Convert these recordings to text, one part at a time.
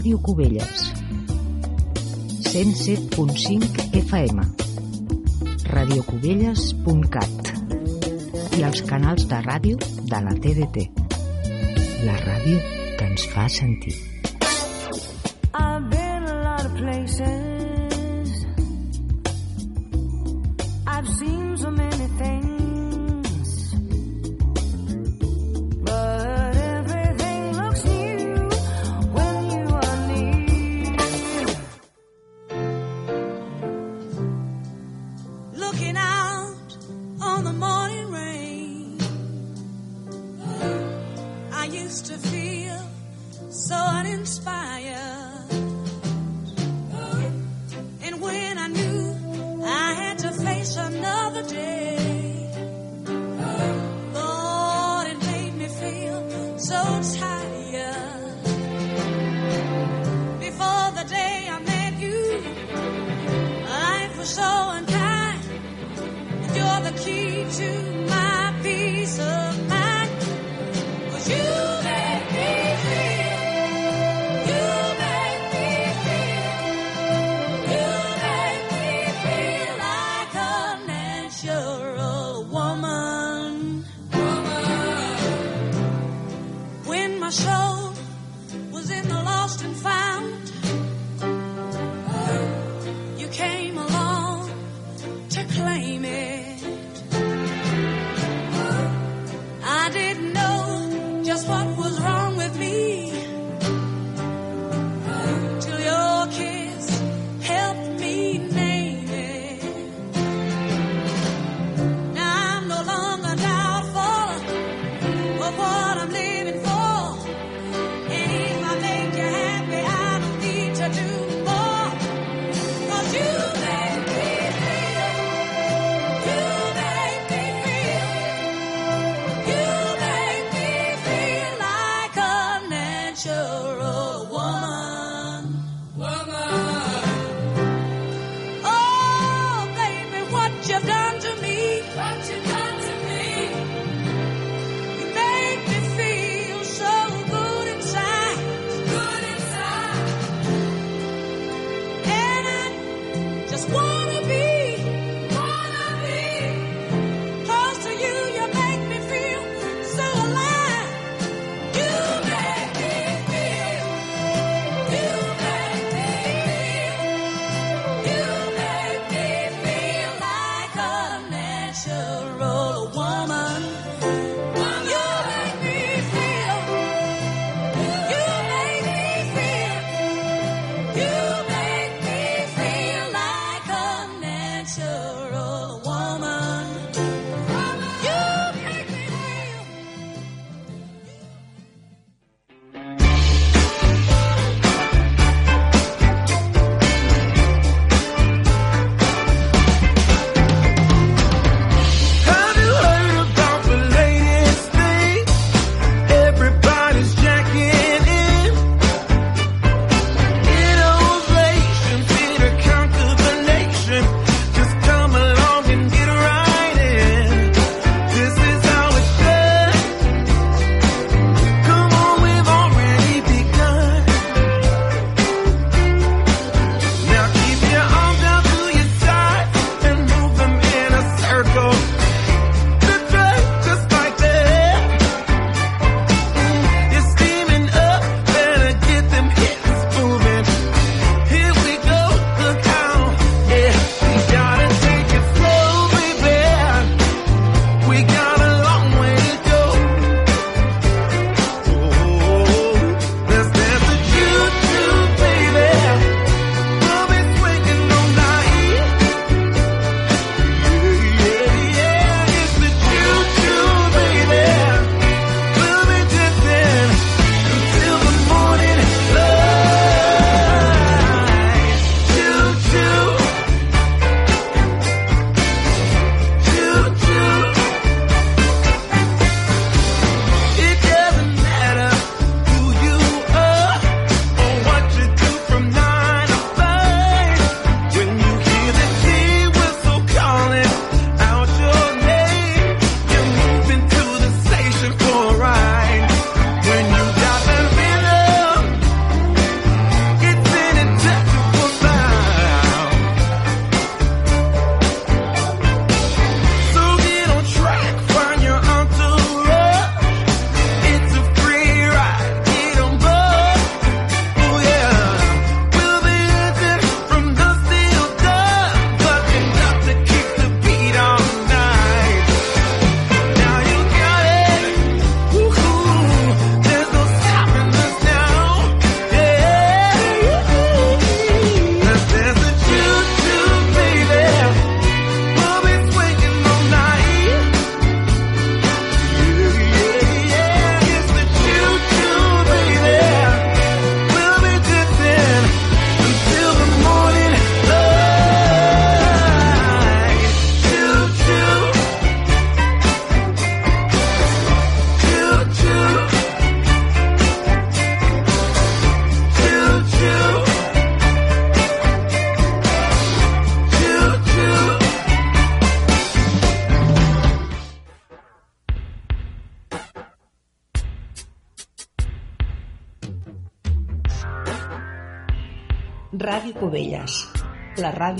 Ràdio Cubelles 107.5 FM radiocubelles.cat i els canals de ràdio de la TDT. La ràdio que ens fa sentir.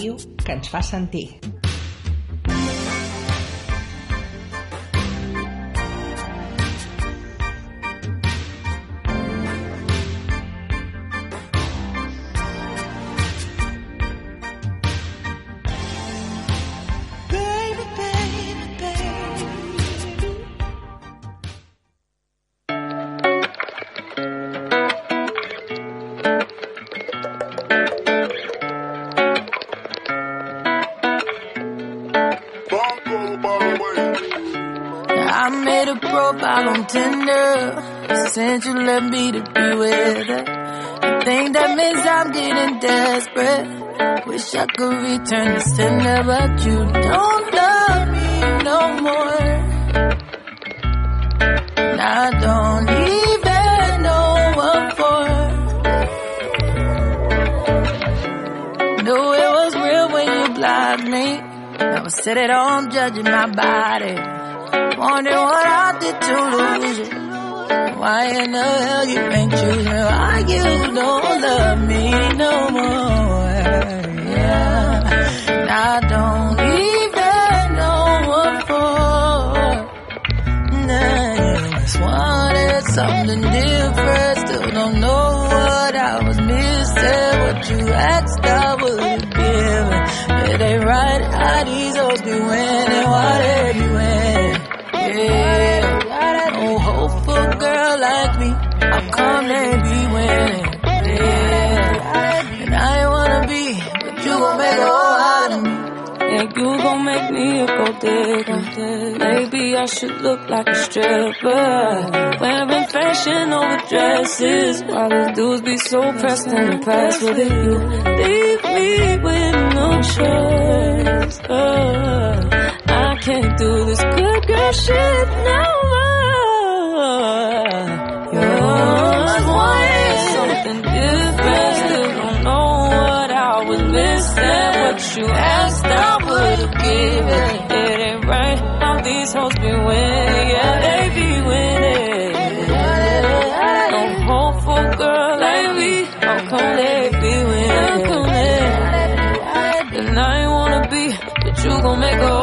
Ràdio que ens fa sentir. Since me to be with her. I think that means I'm getting desperate. Wish I could return the sender, but you don't love me no more. And I don't even know what for. Knew it was real when you blocked me. I was sitting at home judging my body. Wondering what I did to lose you. Why in the hell you ain't choosing? Why you don't love me no more? Yeah. I don't even know what for. Nah, just wanted something different. Still don't know what I was missing. What you asked, I would give. It ain't right how these hoes be winning. Why they be winning? Yeah, Come they be winning? Yeah, and I ain't wanna be, but you gon' make a whole out of me. Yeah, you gon' make me a gold digger. Maybe I should look like a stripper. Wearing fashion over dresses. Why the dudes be so pressed and impressed with it? You leave me with no choice. Uh, I can't do this good girl shit no more. Something different. Still don't know what I was missing. What you asked, I would've given. It ain't right how these hoes be winning. Yeah, they be winning. No hope for a girl like me. How come they be winning? How? And I ain't wanna be, but you gon' make a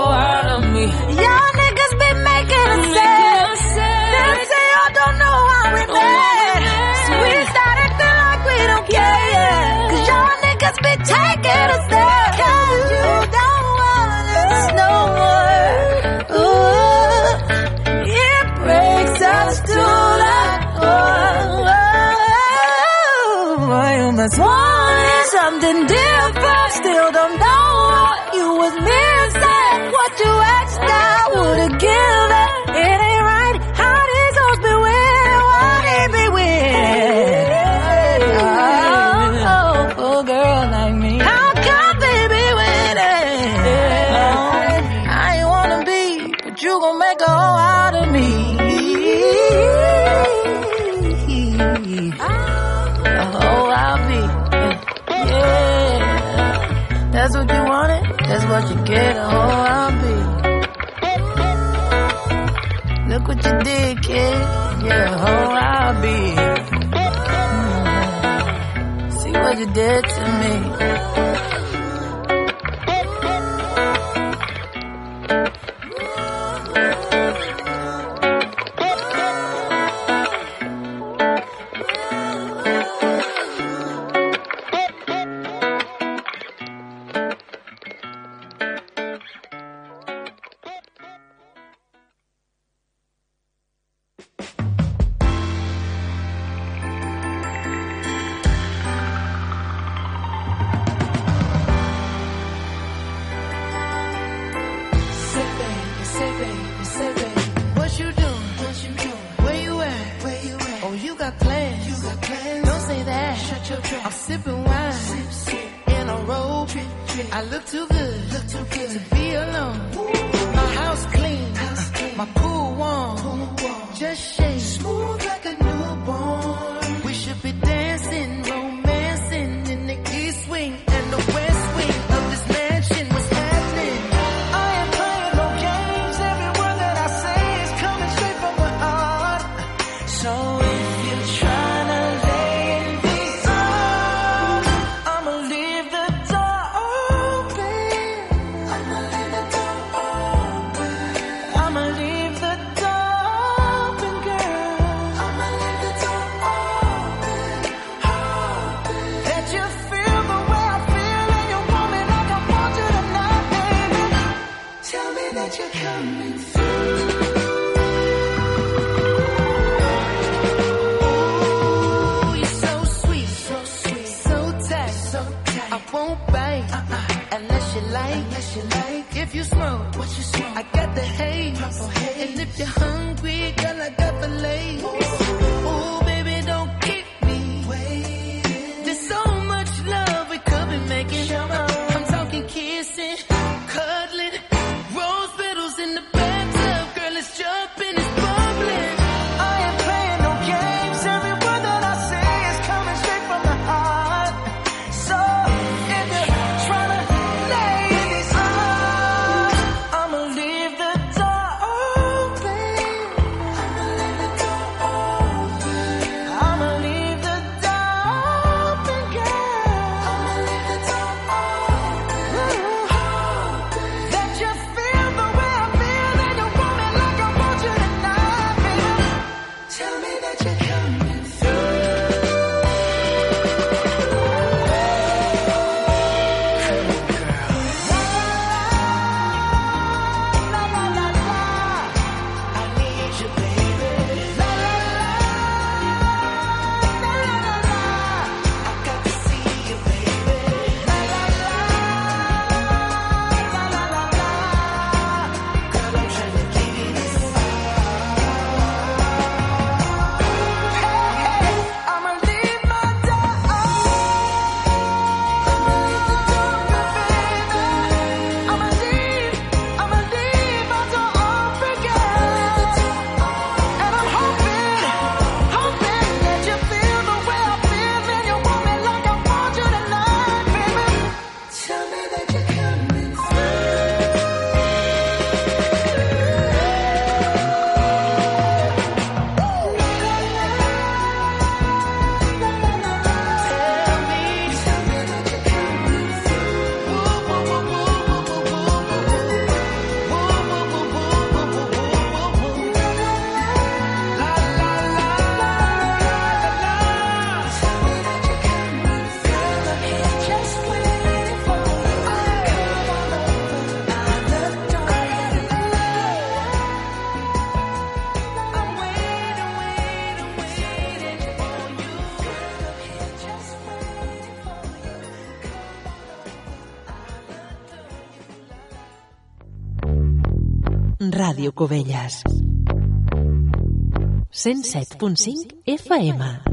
be taking a step. Cause you don't want us no more. Ooh, it breaks us to the core. You must want something different. Still don't know what you was missing. What you you get. A hoe I'll be. Look what you did, kid. Yeah, a hoe I'll be. Mm. See what you did to me. Ràdio Cubelles. 107.5 FM.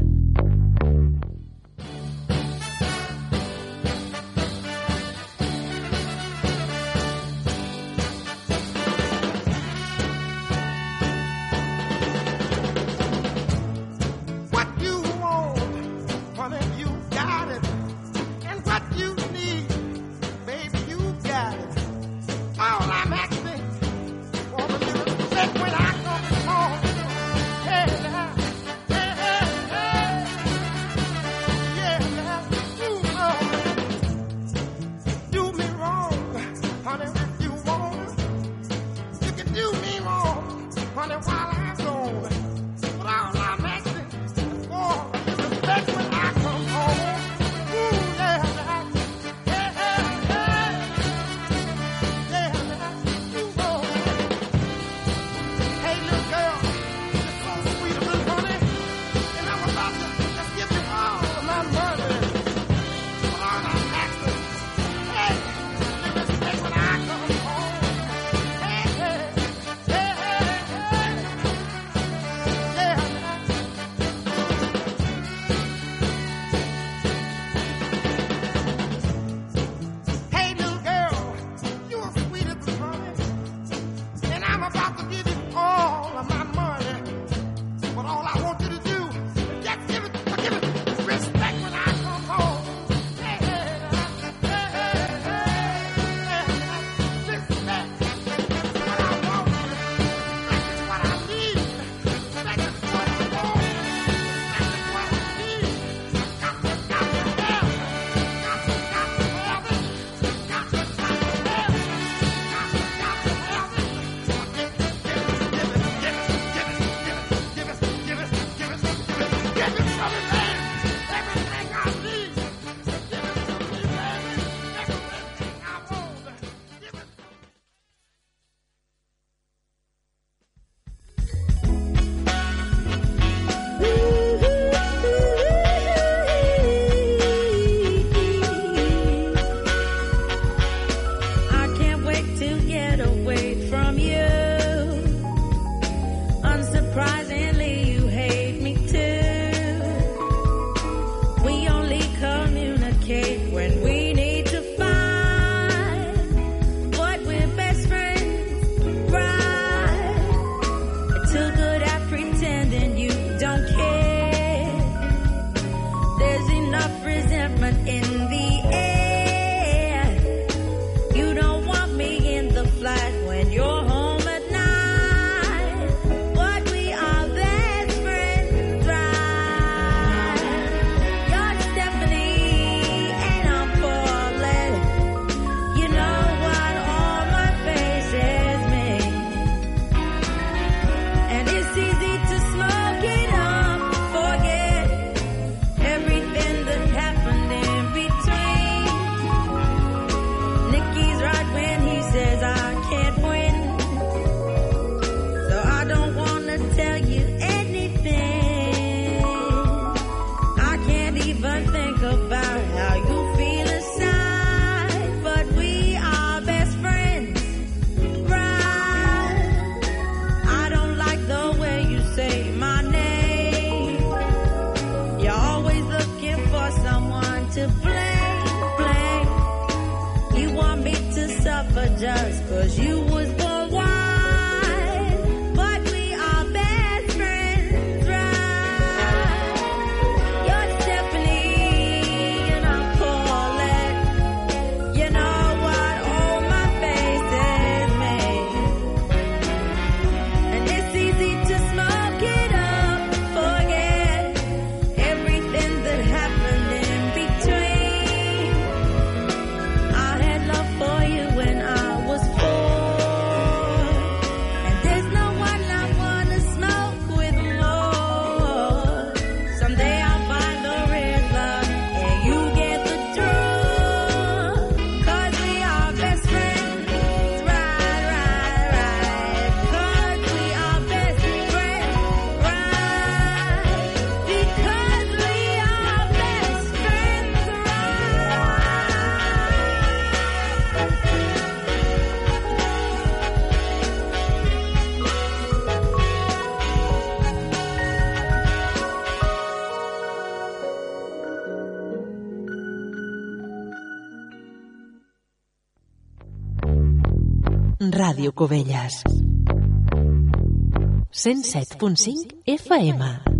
Ràdio Cubelles. 107.5 FM.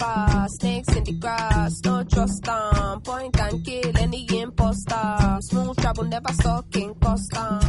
Snakes in the grass, no trust on. Point and kill any imposter. Smooth travel, never stalking Costa.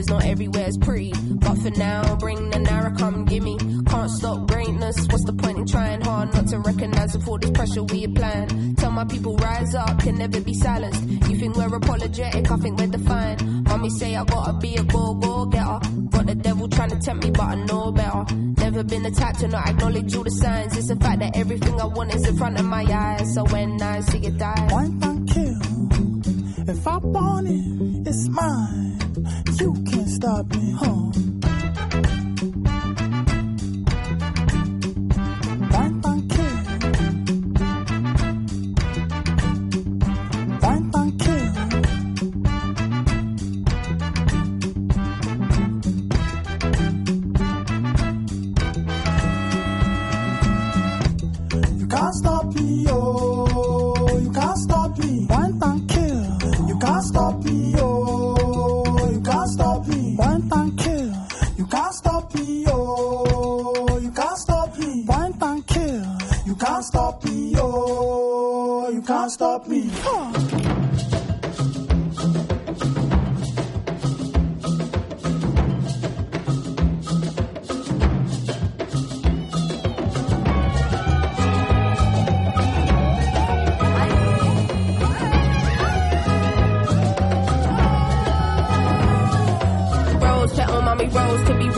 Cause not everywhere's pretty. But for now, bring the Nara, come gimme. Can't stop greatness. What's the point in trying hard not to recognize all this pressure we applying? Tell my people rise up, can never be silenced. You think we're apologetic, I think we're defiant. Mommy say I gotta be a go go getter. Got the devil trying to tempt me, but I know better. Never been the type to not acknowledge all the signs. It's the fact that everything I want is in front of my eyes. So when I see it die, Wine and kill. If I want it, it's mine. You can't stop me, huh?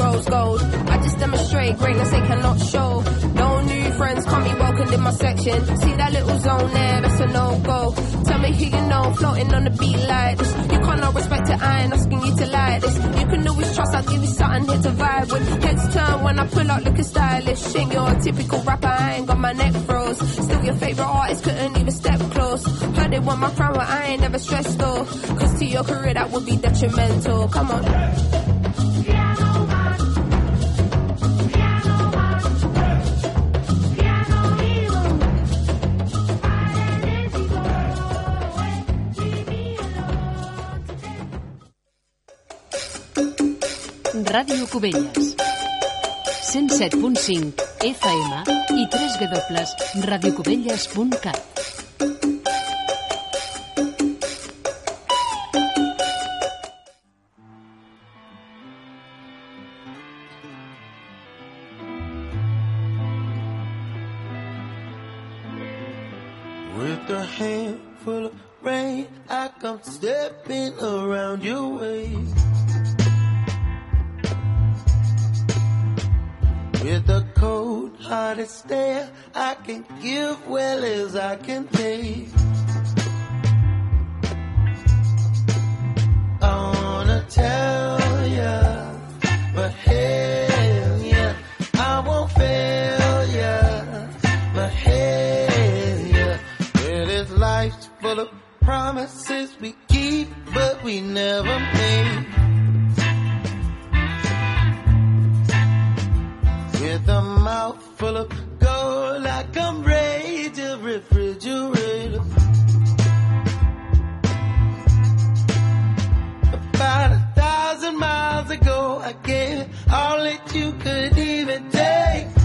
Rose to gold. I just demonstrate greatness they cannot show. No new friends, can't be welcomed in my section. See that little zone there, that's a no go. Tell me who you know, floating on the beat like this. You can't not respect it, I ain't asking you to like this. You can always trust, I'll give you something here to vibe with. Heads turn when I pull out looking stylish. Ain't your typical rapper, I ain't got my neck froze. Still your favorite artist, couldn't even step close. Heard they want my crown, but I ain't never stressed though. Cause to your career that would be detrimental. Come on. Ràdio Cubelles. 107.5 FM i www.radiocubelles.cat. With a handful of rain, I come stepping around your way. With a cold hearted stare, I can give well as I can take. I wanna tell ya, but hell yeah, I won't fail ya, hell yeah. Life's full of promises we keep, but we never make. with a mouth full of gold like I'm raging refrigerator. About a thousand miles ago, I gave all that you could even take.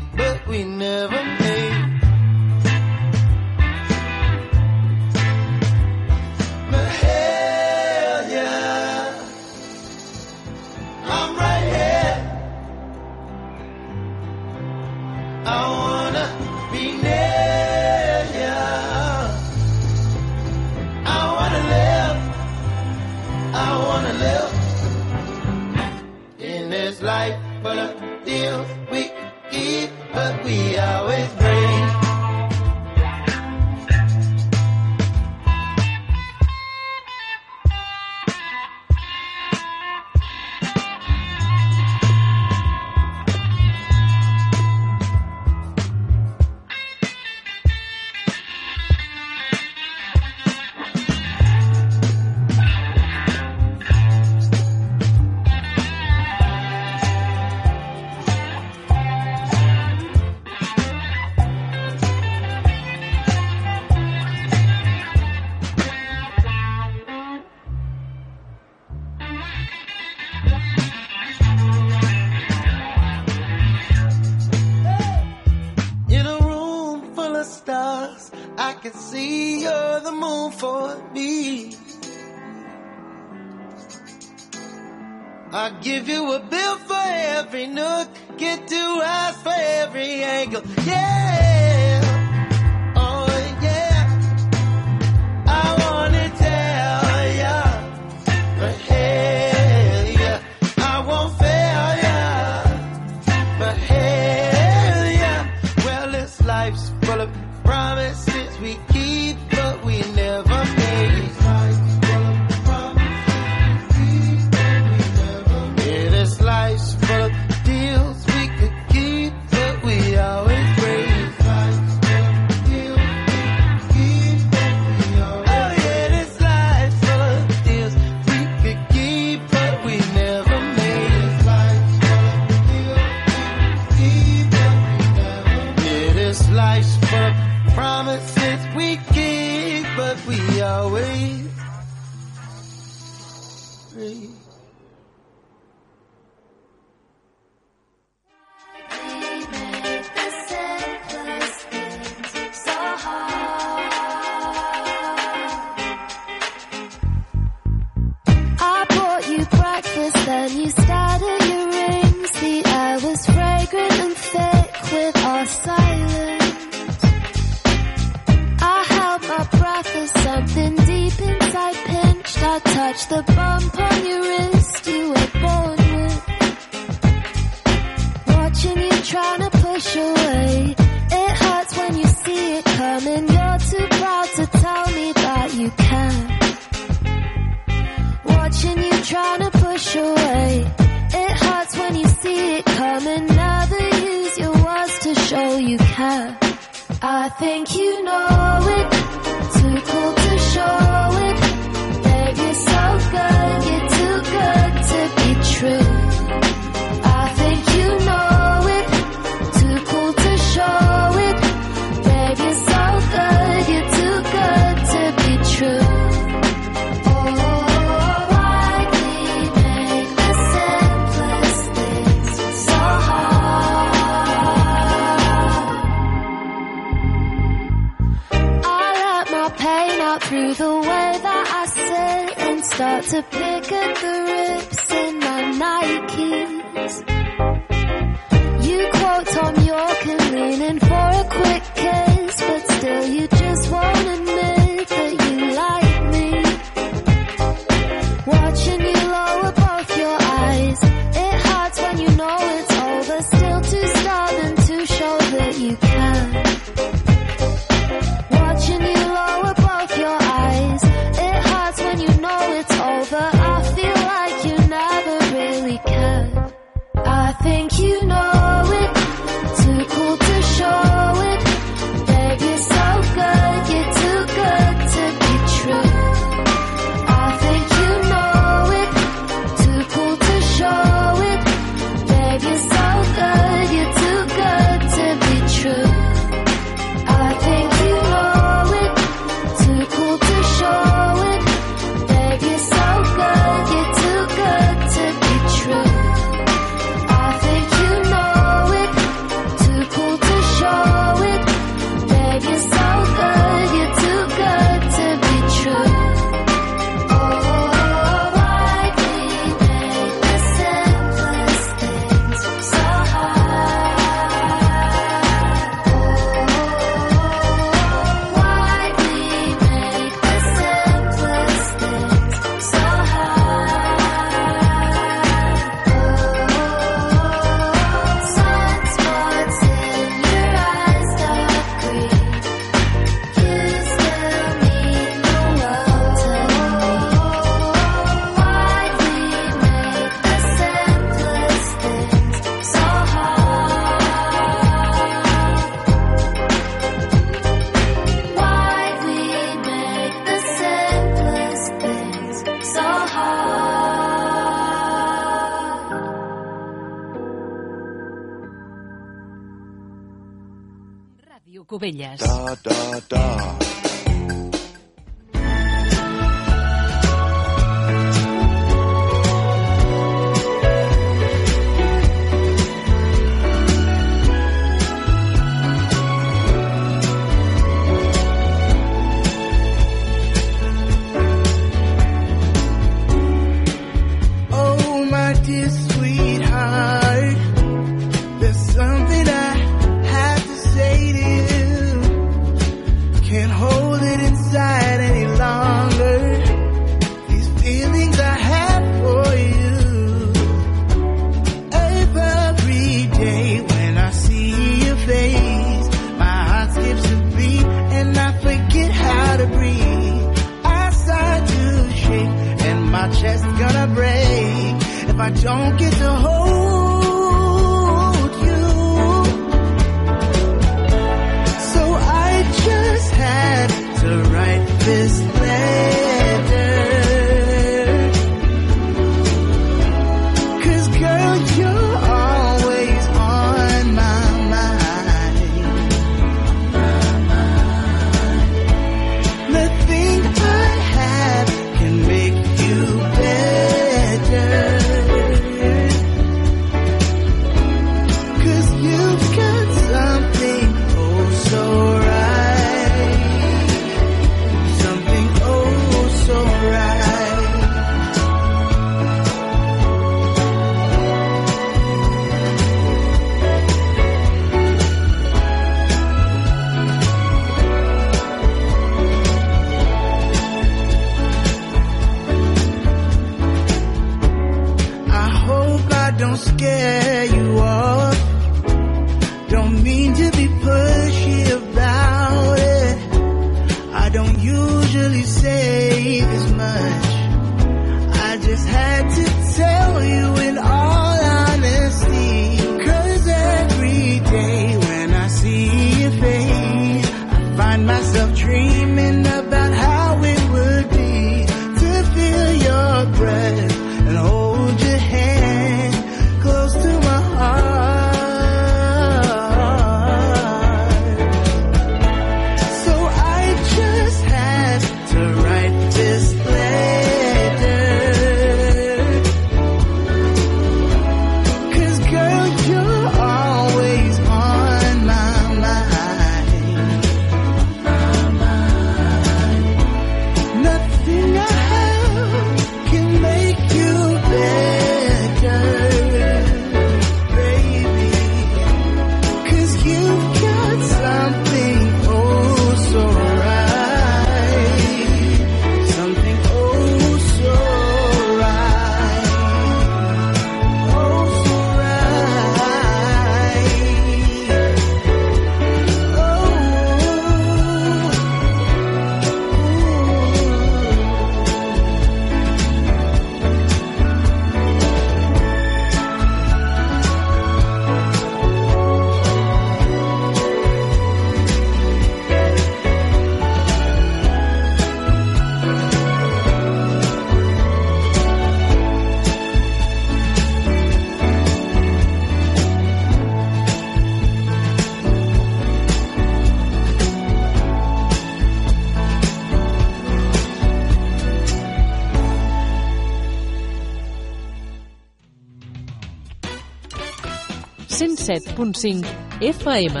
107.5 FM.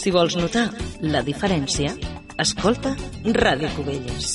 Si vols notar la diferència, escolta Ràdio Cubelles.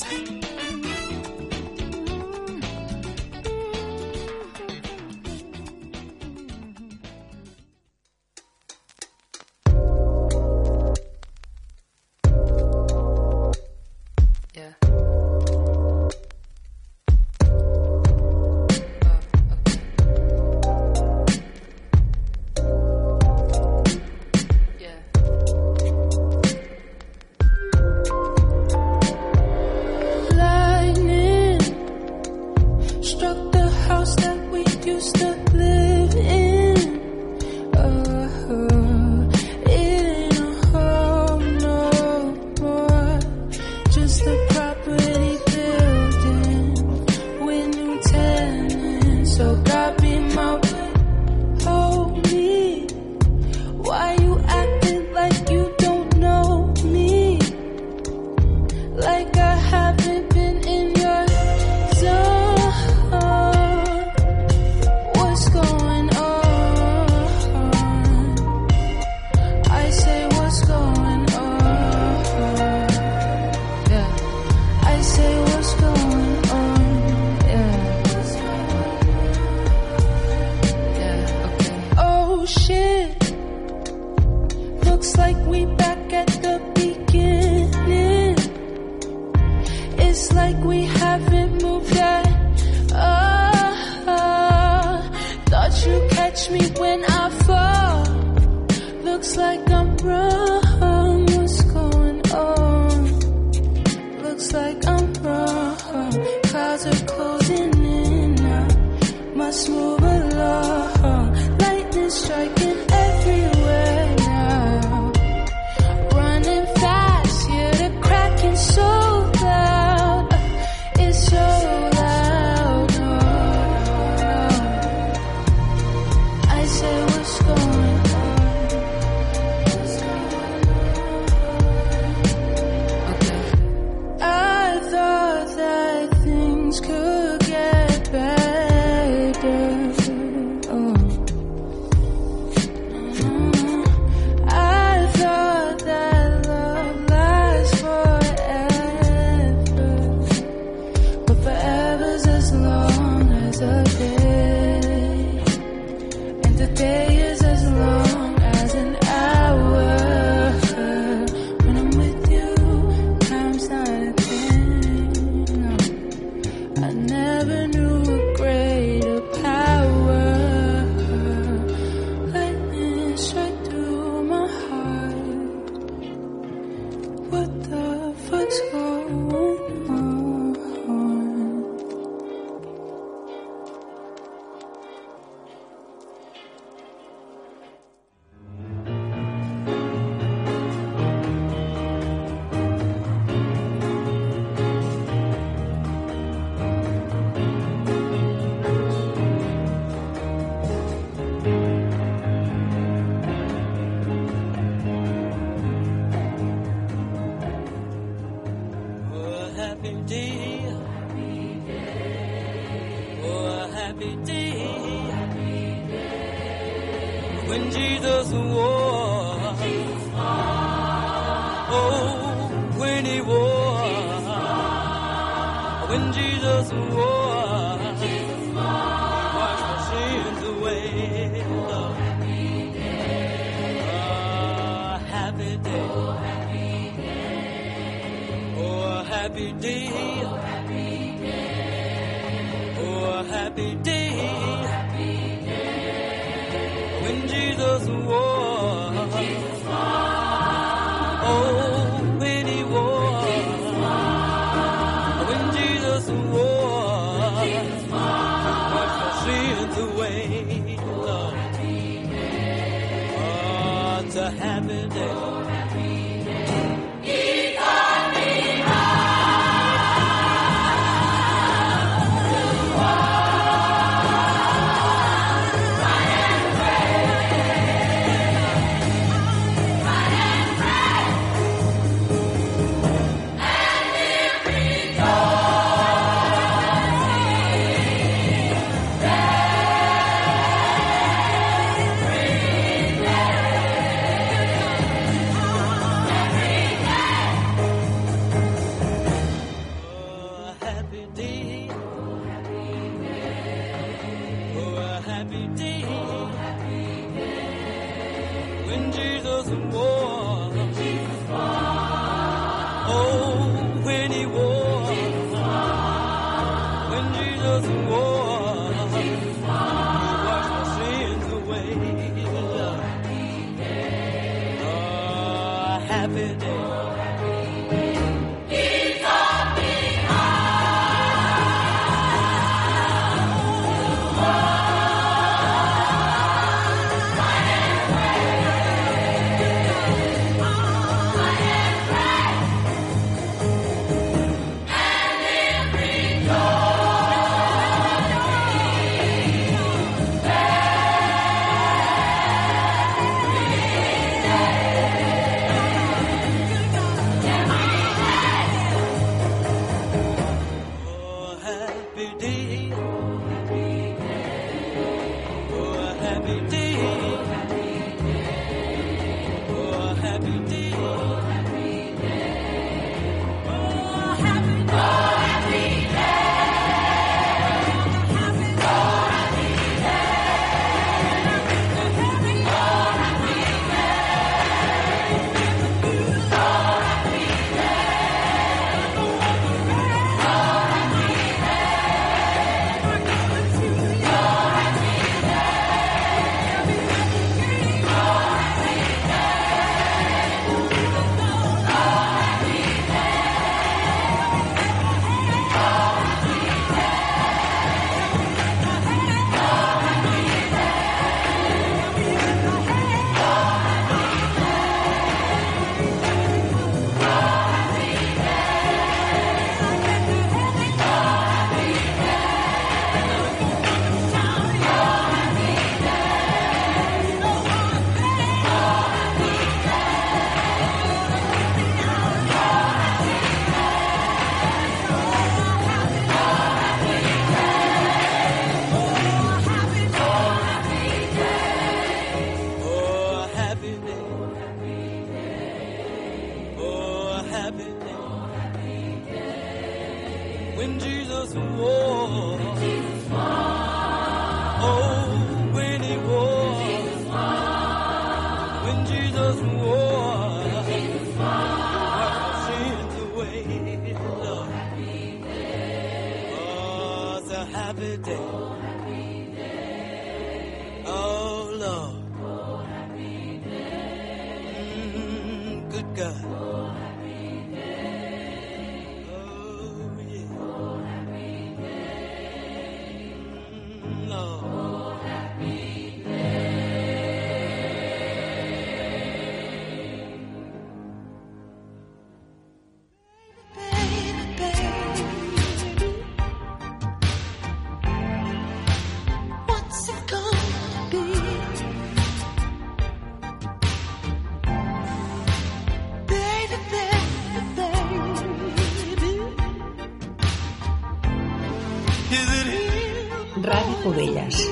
Ràdio Cubelles,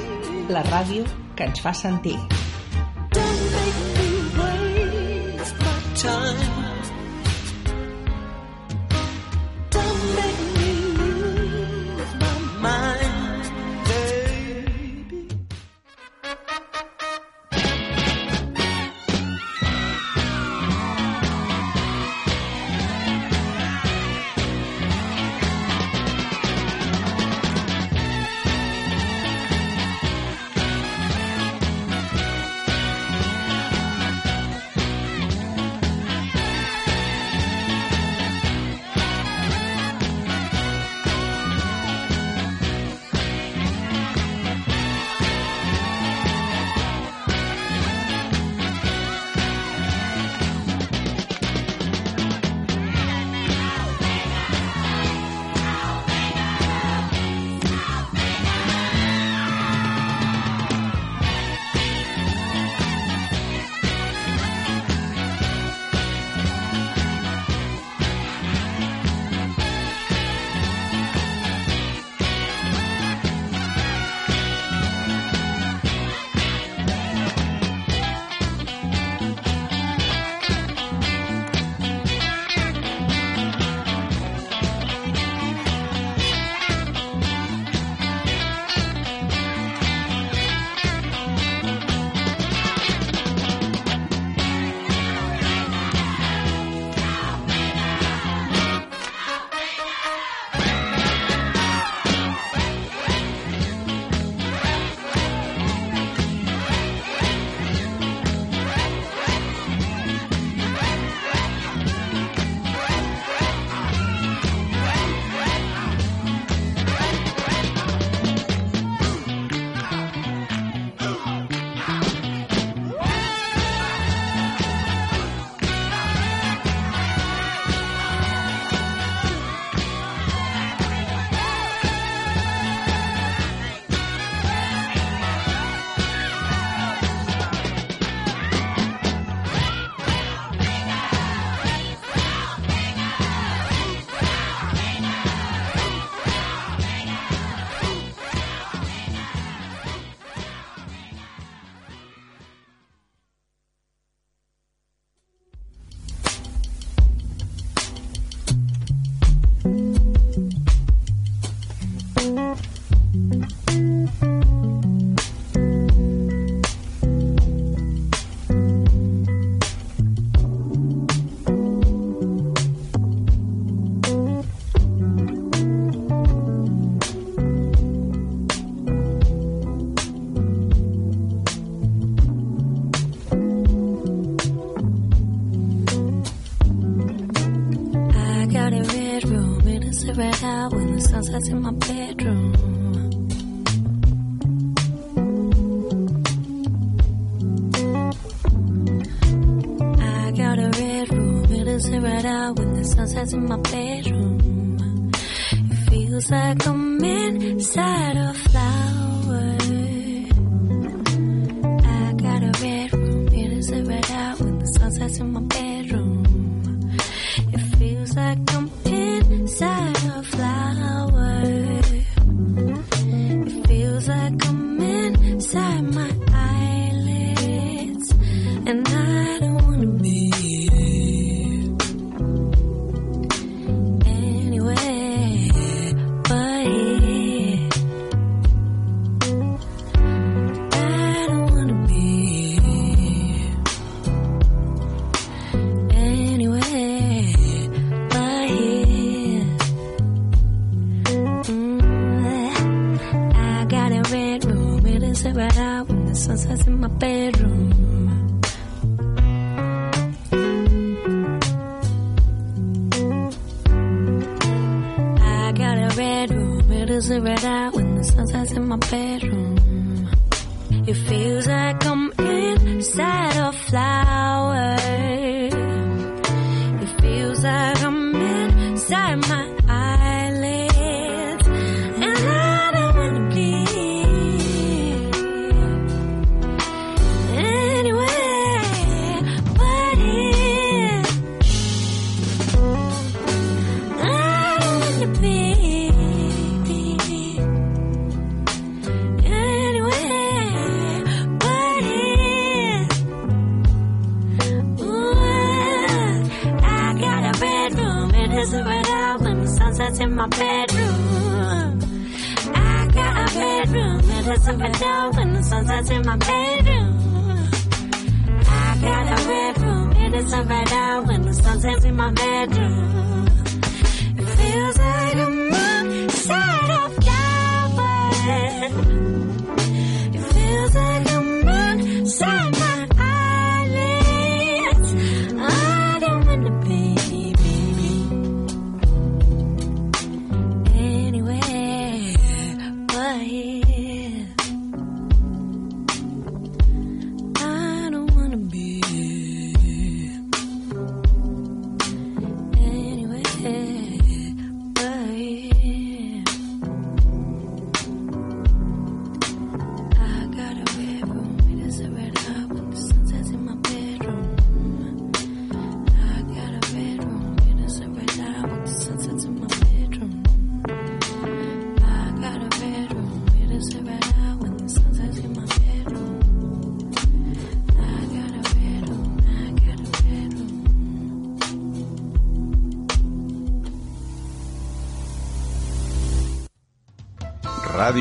la ràdio que ens fa sentir.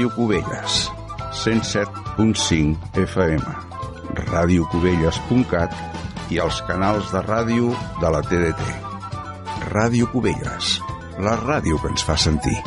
Ràdio Cubelles, 107.5 FM, radiocubelles.cat i els canals de ràdio de la TDT. Ràdio Cubelles, la ràdio que ens fa sentir.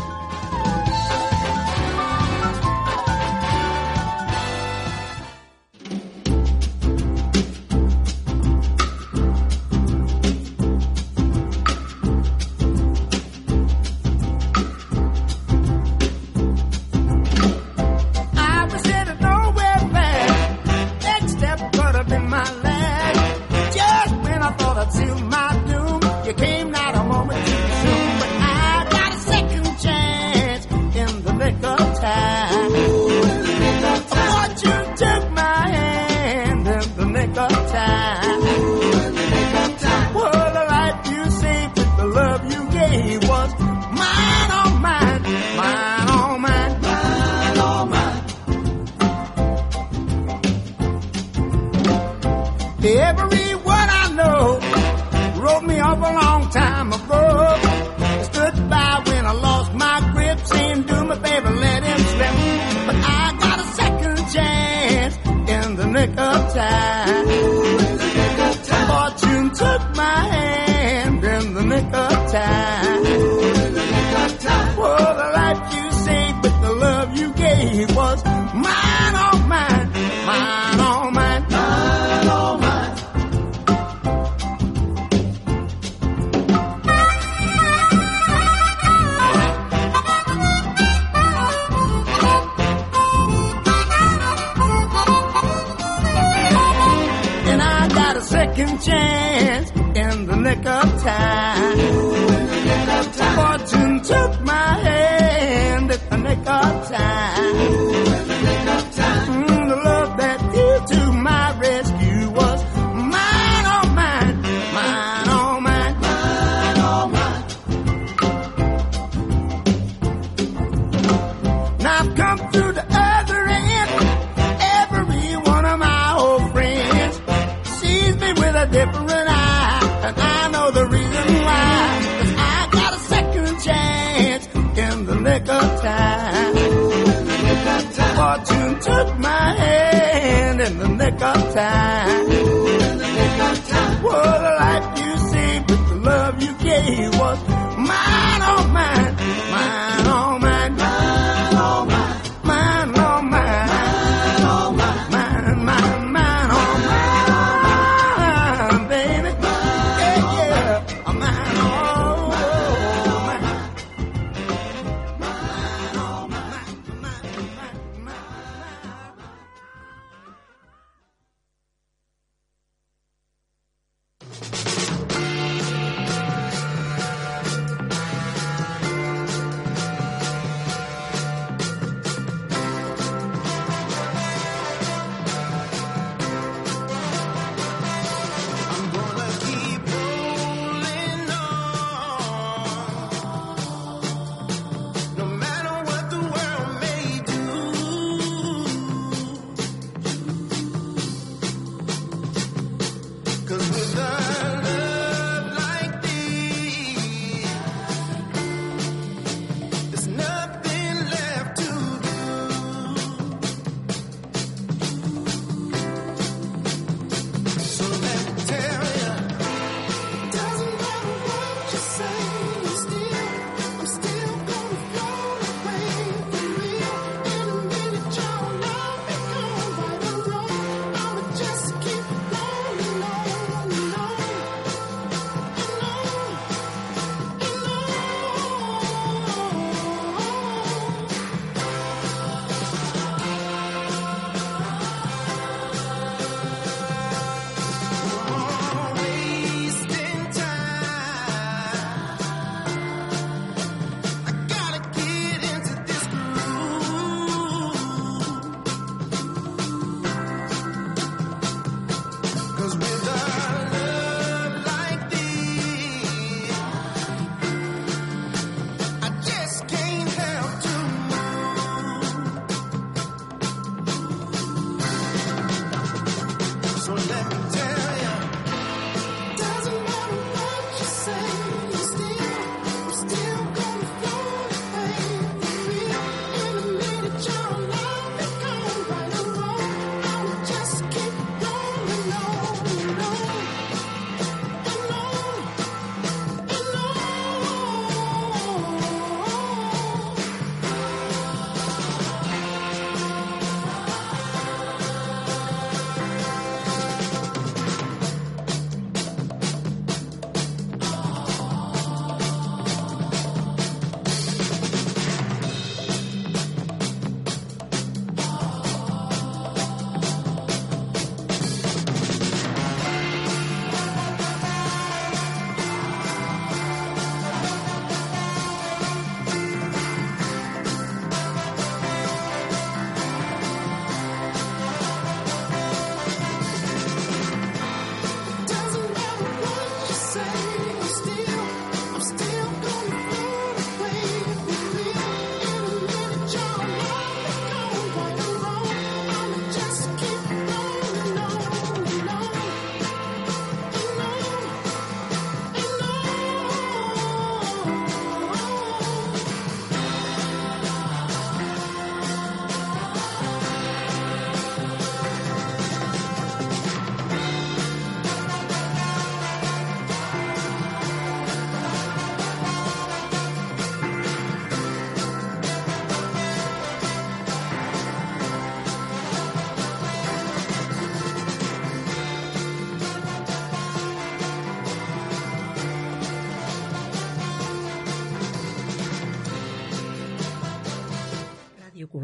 time.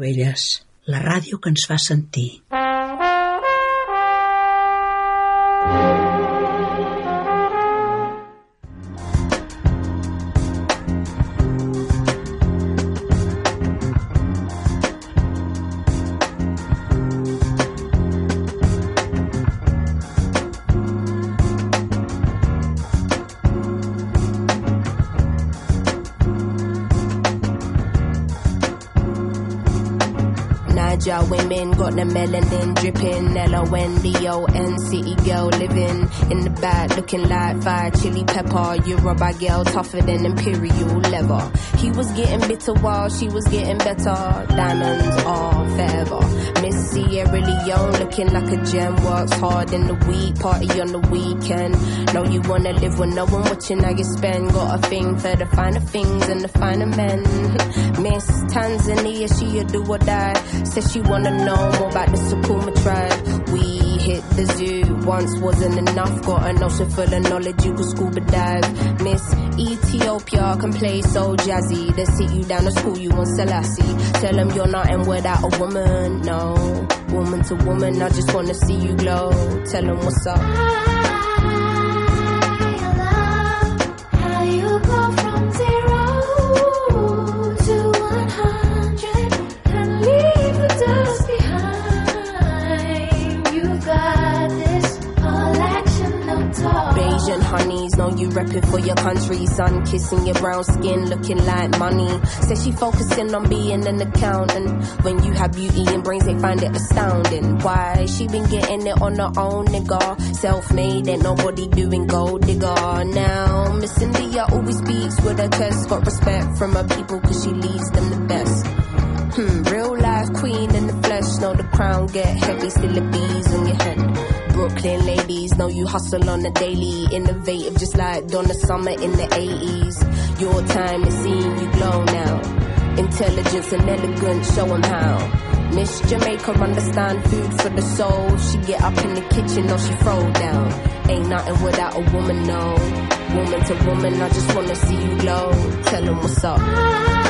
Cubelles, la ràdio que ens fa sentir. The melanin dripping. L-O-N-D-O-N city girl living in the back looking like fire chili pepper. Yoruba girl tougher than imperial leather. He was getting bitter while she was getting better. Diamonds are forever. Miss Sierra Leone looking like a gem. Works hard in the week, party on the weekend. Know you wanna live with no one watching how you spend. Got a thing for the finer things and the finer men. Miss Tanzania, she a do or die. Says she wanna know more about the Sukuma tribe. We hit the zoo, once wasn't enough. Got an ocean full of knowledge, you could scuba dive. Miss Ethiopia can play so jazzy. They sit you down to school, you want Selassie. Tell them you're not nothing without a woman, no. Woman to woman, I just wanna see you glow. Tell them what's up. Sun kissing your brown skin, looking like money. Says she focusing on being an accountant. When you have beauty and brains, they find it astounding. Why? She been getting it on her own, nigga. Self made, ain't nobody doing gold digger. Now, Miss India always speaks with her chest. Got respect from her people, cause she leads them the best. Hmm, real life queen in the flesh. Know the crown get heavy, still the bees on your head. Brooklyn ladies know you hustle on the daily. Innovative, just like Donna Summer in the 80s. Your time is seeing you glow now. Intelligence and elegance, show 'em how. Miss Jamaica understand food for the soul. She get up in the kitchen or she throw down. Ain't nothing without a woman, no. Woman to woman, I just wanna see you glow. Tell 'em what's up.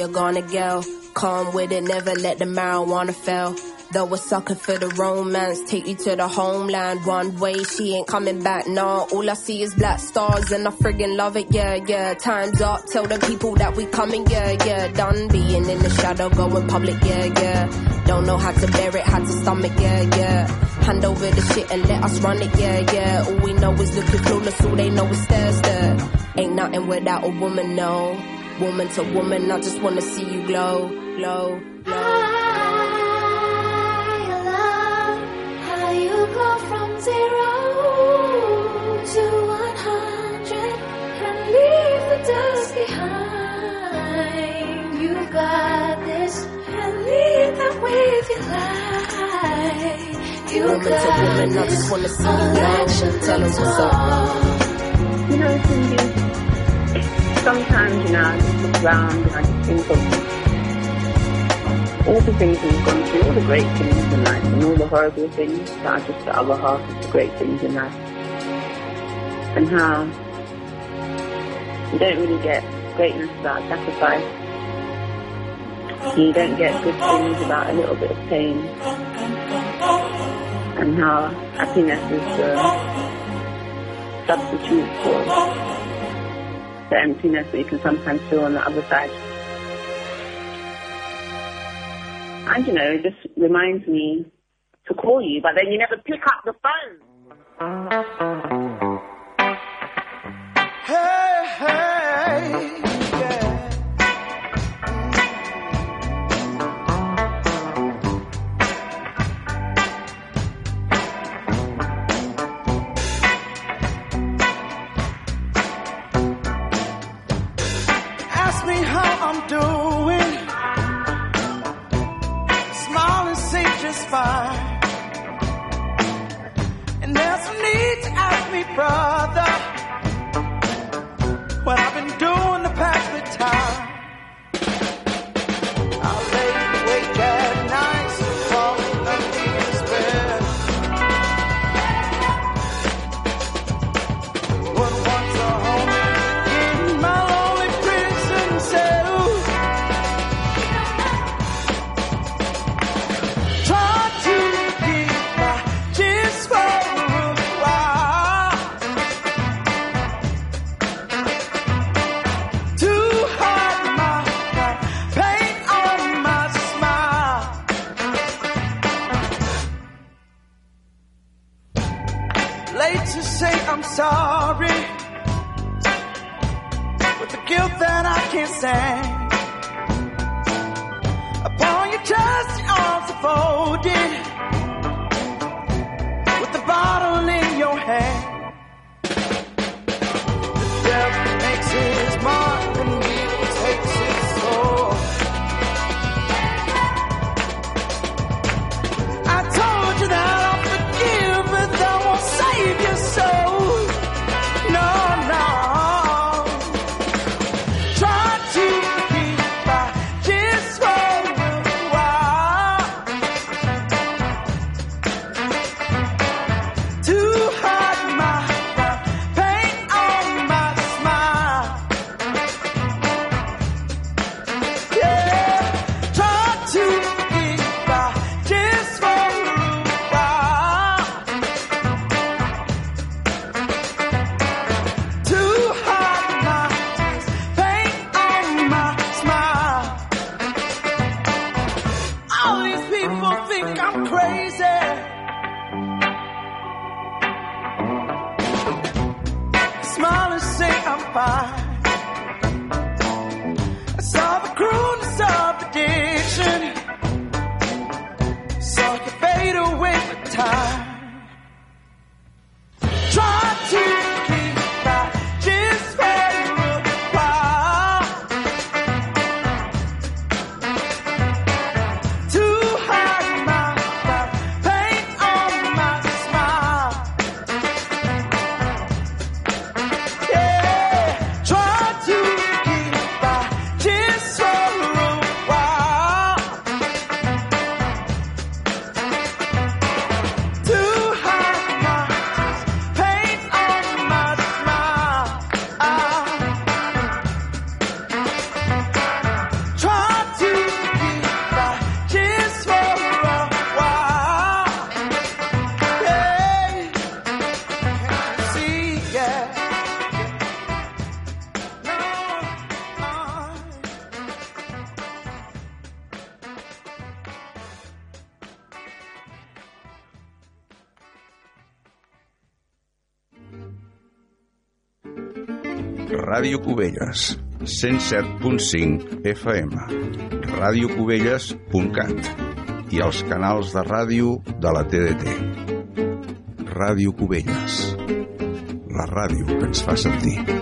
A gonna go. calm with it, never let the marijuana fail. Though a sucker for the romance, take you to the homeland one way. She ain't coming back, nah. All I see is black stars and I friggin' love it, yeah, yeah. Time's up, tell the people that we coming, yeah, yeah. Done being in the shadow, going public, yeah, yeah. Don't know how to bear it, how to stomach, yeah, yeah. Hand over the shit and let us run it, yeah, yeah. All we know is looking clueless, all they know is stare, stare. Ain't nothing without a woman, no. Woman to woman, I just wanna see you glow, glow, glow. How you go from zero to one hundred and leave the dust behind. You got this and lead that with your life. You Woman to got woman, I just wanna see all you action, glow. Tell 'em what's up. You know, Cindy, sometimes, you know, I just look around and I just think of all the things we've gone through, all the great things in life, and all the horrible things that are just the other half of the great things in life. And how you don't really get greatness without sacrifice. You don't get good things without a little bit of pain. And how happiness is the substitute for the emptiness that you can sometimes feel on the other side. And you know, it just reminds me to call you, but then you never pick up the phone. Hey, hey, yeah. I'm doing. Small and safe just fine. And there's no need to ask me, brother, what I've been doing to pass the time. Ràdio Cubelles, 107.5 FM, radiocubelles.cat i els canals de ràdio de la TDT. Ràdio Cubelles, la ràdio que ens fa sentir.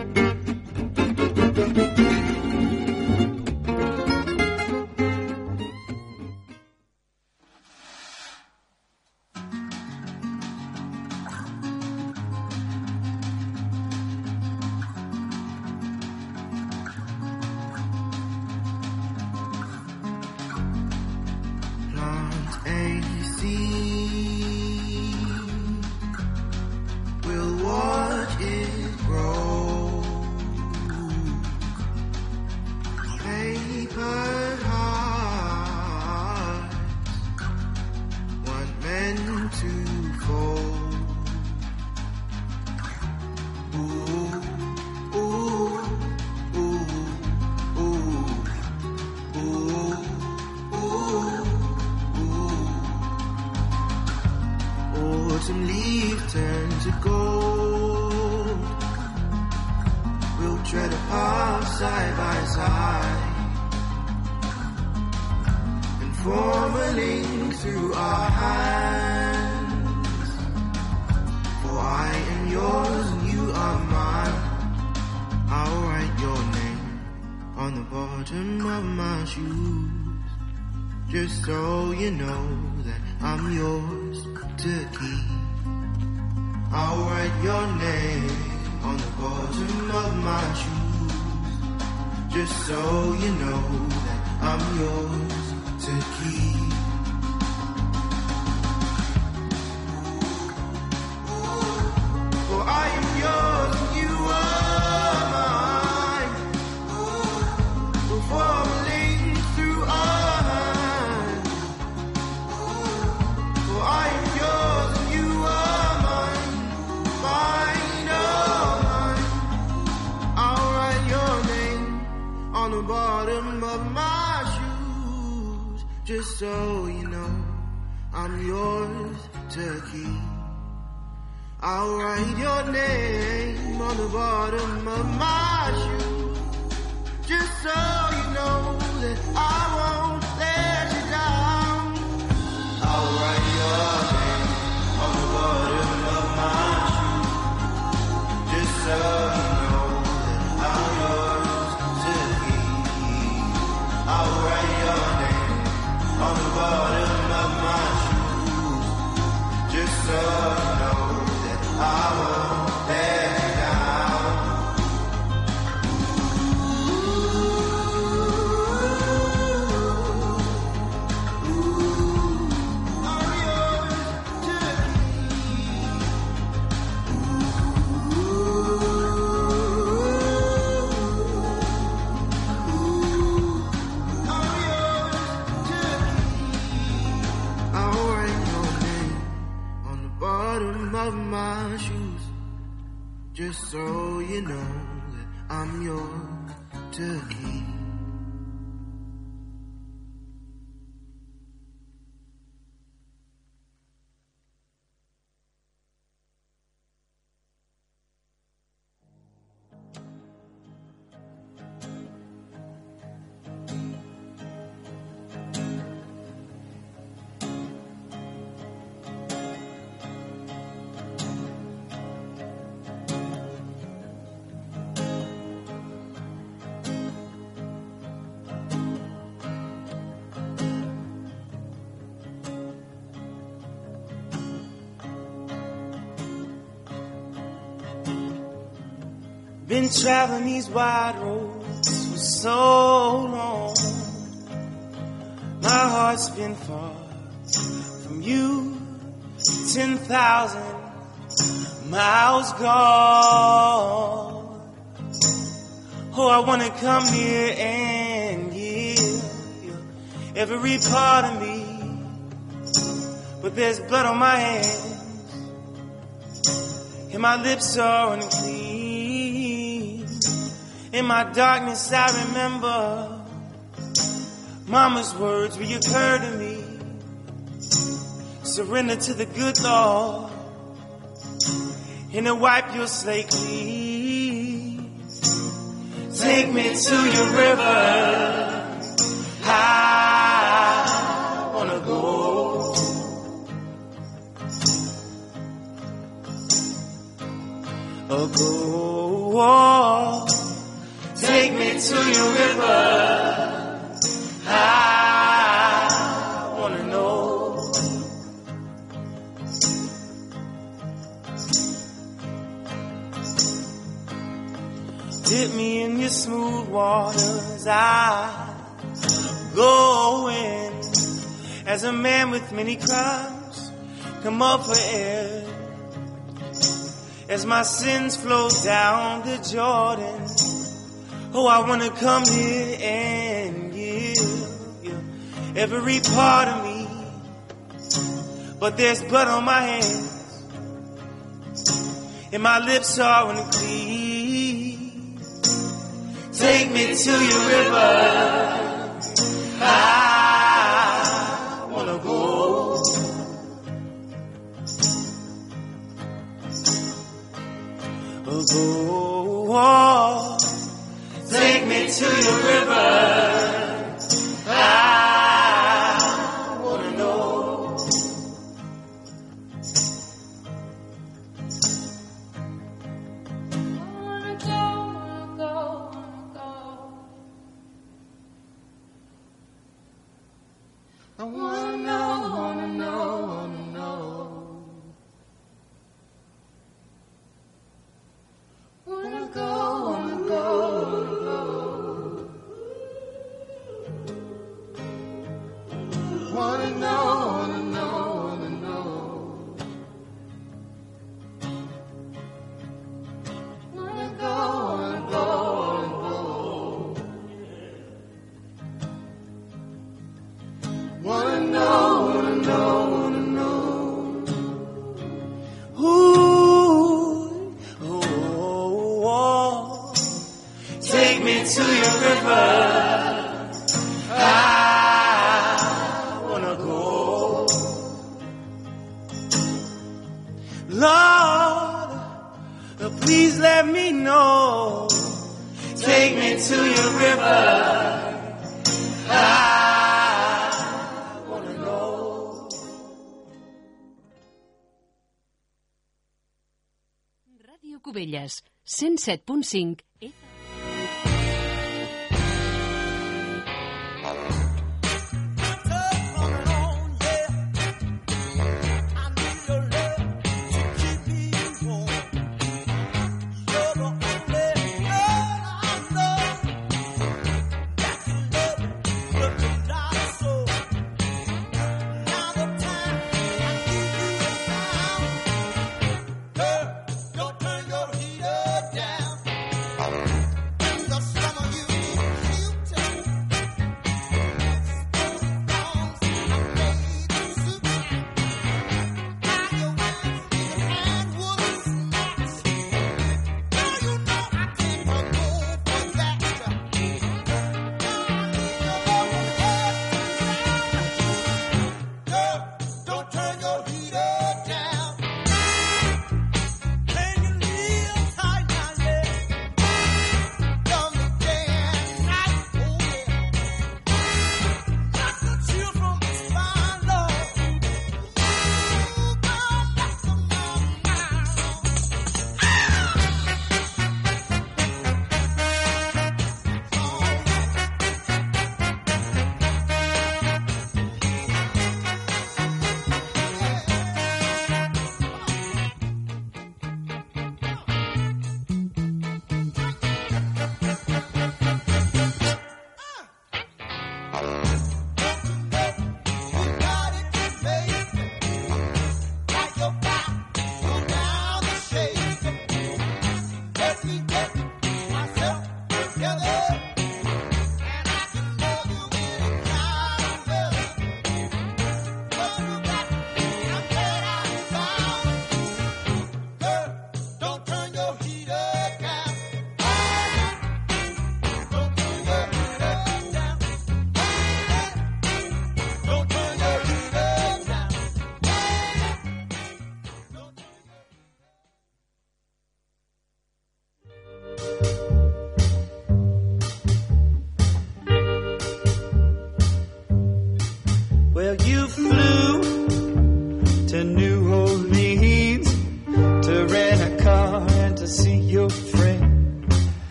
Traveling these wide roads for so long. My heart's been far from you, 10,000 miles gone. Oh, I wanna come near and give you every part of me. But there's blood on my hands, and my lips are unclean. In my darkness, I remember Mama's words reoccur to me. Surrender to the good Lord, and to wipe your slate clean. Take me to your river. I wanna go. Go. Take me to your river. I wanna know. Dip me in your smooth waters. I go in as a man with many crimes. Come up for air as my sins flow down the Jordan. Oh, I wanna come here and give you every part of me. But there's blood on my hands, and my lips are unclean. Take me to your river. I wanna go. Oh, go. Take me to your river. I Ràdio Cubelles, 107.5 Don't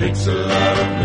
takes a lot of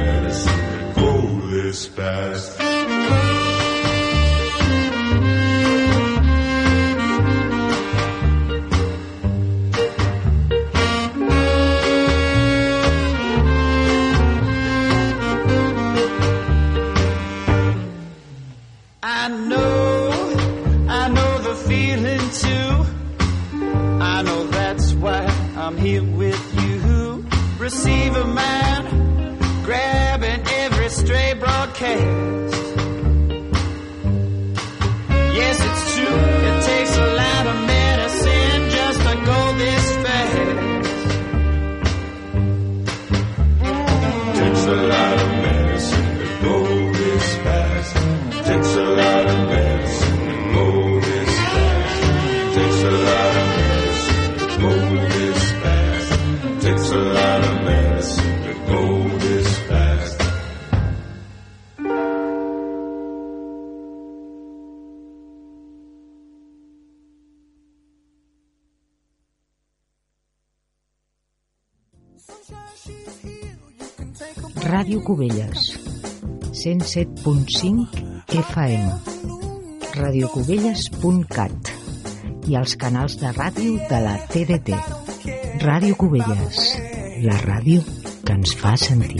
107.5 FM, radiocubelles.cat i els canals de ràdio de la TDT. Ràdio Cubelles, la ràdio que ens fa sentir.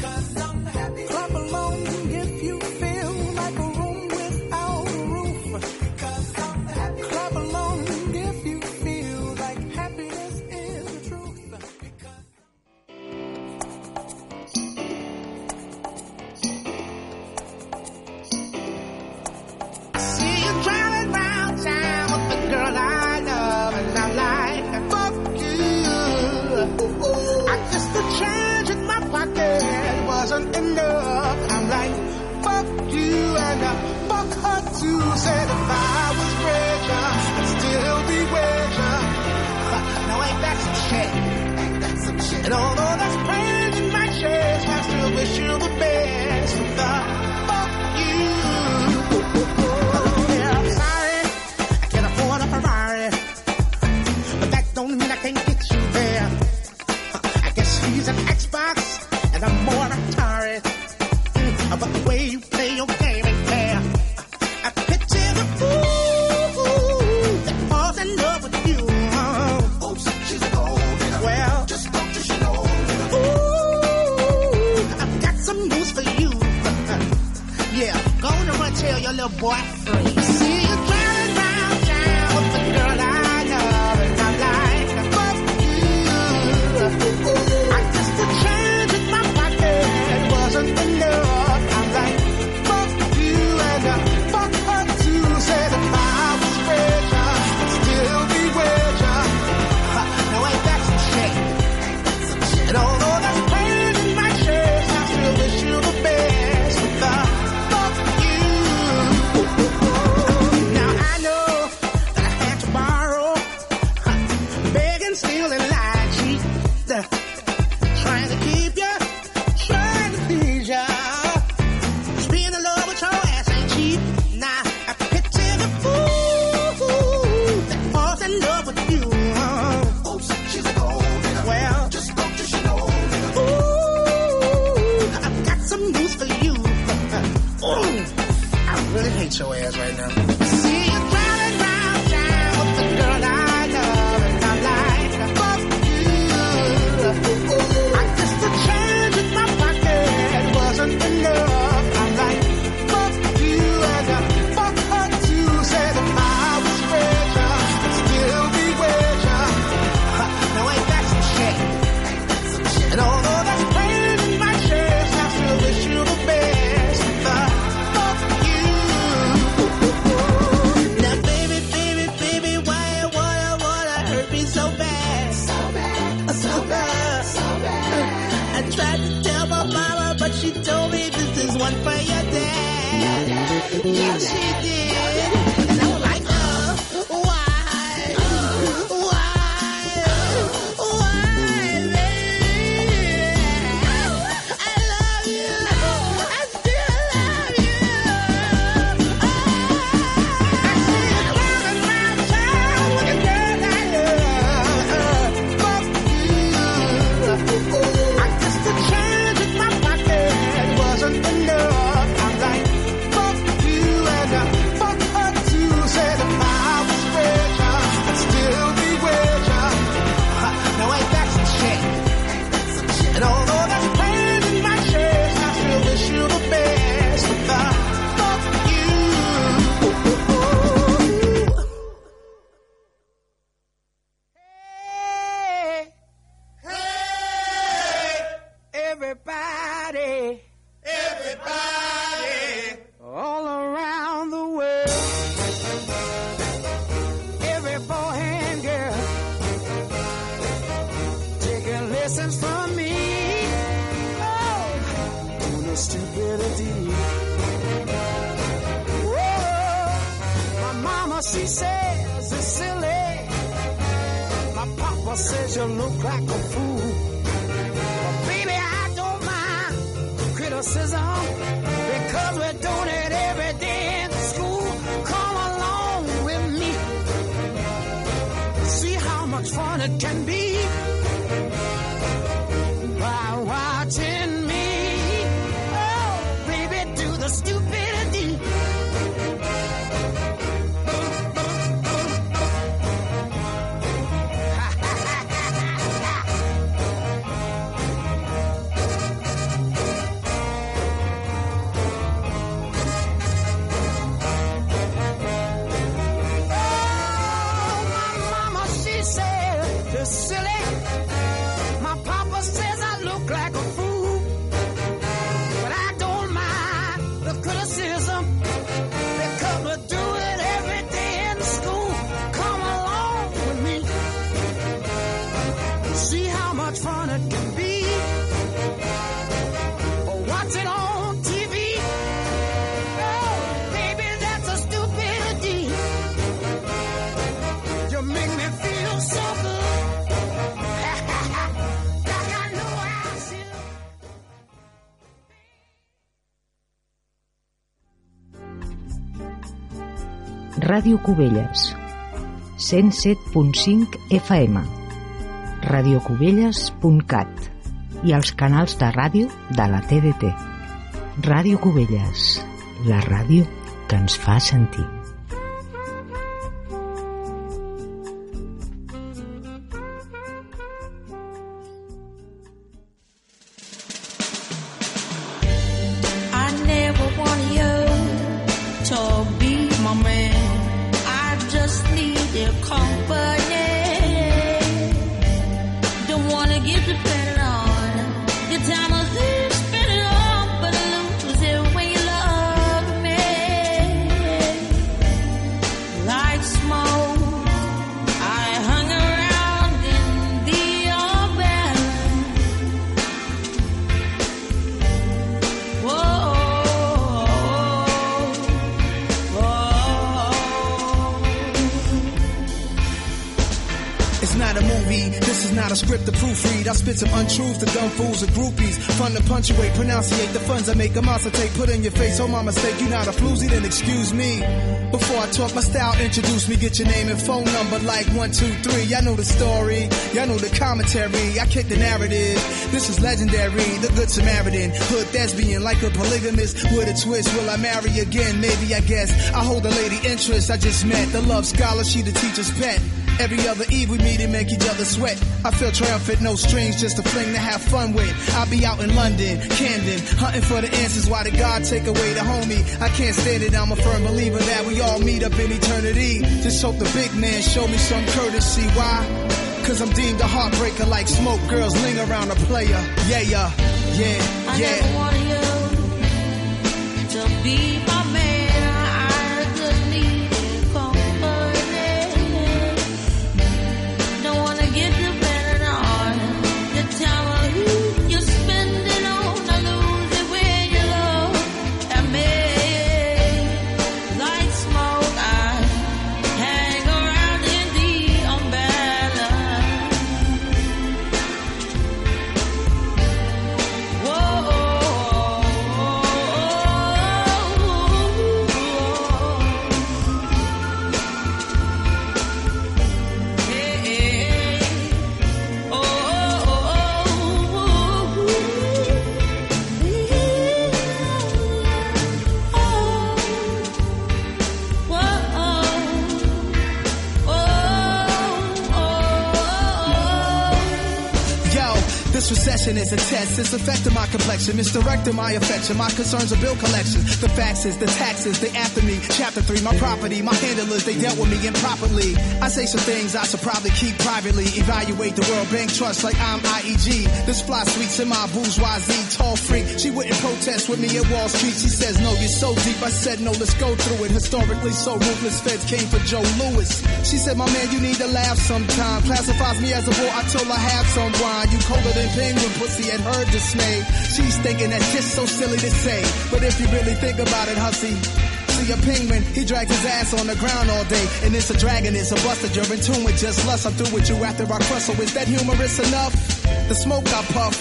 your ass right now. Ràdio Cubelles 107.5 FM radiocubelles.cat i els canals de ràdio de la TDT. Ràdio Cubelles, la ràdio que ens fa sentir. Punctuate, pronunciate the funds I make a monster take. Put in your face, oh my mistake, you not a floozy, then excuse me. Before I talk my style, introduce me, get your name and phone number like one, two, three. Y'all know the story, y'all know the commentary. I kick the narrative. This is legendary, the good Samaritan. Hood thespian, like a polygamist with a twist. Will I marry again? Maybe, I guess. I hold a lady interest I just met. The love scholar, she the teacher's pet. Every other eve we meet and make each other sweat. I feel triumphant, no strings, just a fling to have fun with. I'll be out in London, Camden, hunting for the answers. Why did God take away the homie? I can't stand it, I'm a firm believer that we all meet up in eternity. Just hope the big man show me some courtesy. Why? Cause I'm deemed a heartbreaker like smoke. Girls ling around a player. Yeah, yeah, yeah, I yeah. never wanted you to be It's affecting my complexion, misdirecting my affection. My concerns are bill collection. The faxes, the taxes, they after me. Chapter three, my property, my handlers, they dealt with me improperly. I say some things I should probably keep privately. Evaluate the World Bank Trust like I'm IEG. This fly sweets in my bourgeoisie, tall freak. She wouldn't protest with me at Wall Street. She says, No, you're so deep. I said, No, let's go through it. Historically, so ruthless feds came for Joe Louis. She said, My man, you need to laugh sometime. Classifies me as a boy. I told her, have some wine. You colder than penguin, pussy at her dismay. She's thinking that's just so silly to say. But if you really think about it, hussy, See a penguin, he drags his ass on the ground all day. And it's a dragon, it's a buster, you're in tune with just lust. I'm through with you after I crush. So is that humorous enough? The smoke I puff.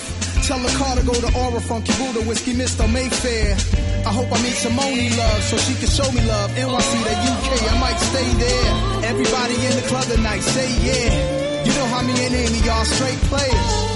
Tell the car to go to Aura Funky Buddha, Whiskey Mr. Mayfair. I hope I meet Simone Love so she can show me love. NYC to UK, I might stay there. Everybody in the club tonight, say yeah. You know how me and Amy are straight players.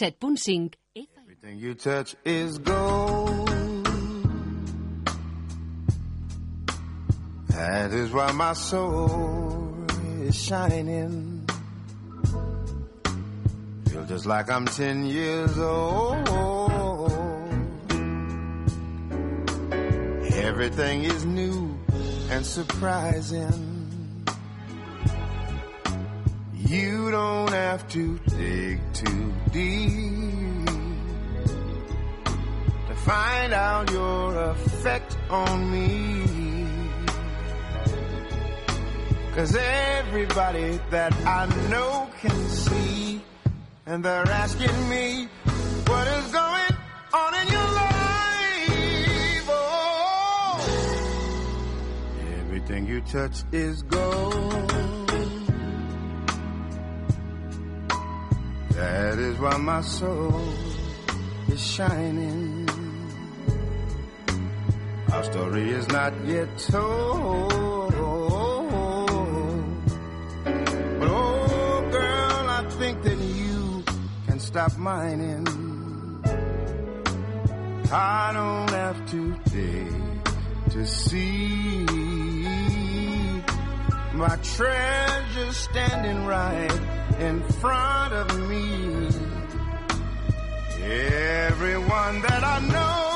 107.5 Everything you touch is gold. That is why my soul is shining. Feel just like I'm 10 years old. Everything is new and surprising. You don't have to dig too deep to find out your effect on me. Cause everybody that I know can see, and they're asking me what is going on in your life. Oh, everything you touch is gold. That is why my soul is shining. Our story is not yet told. But oh, girl, I think that you can stop mining. I don't have to dig to see my treasure standing right in front of me. Everyone that I know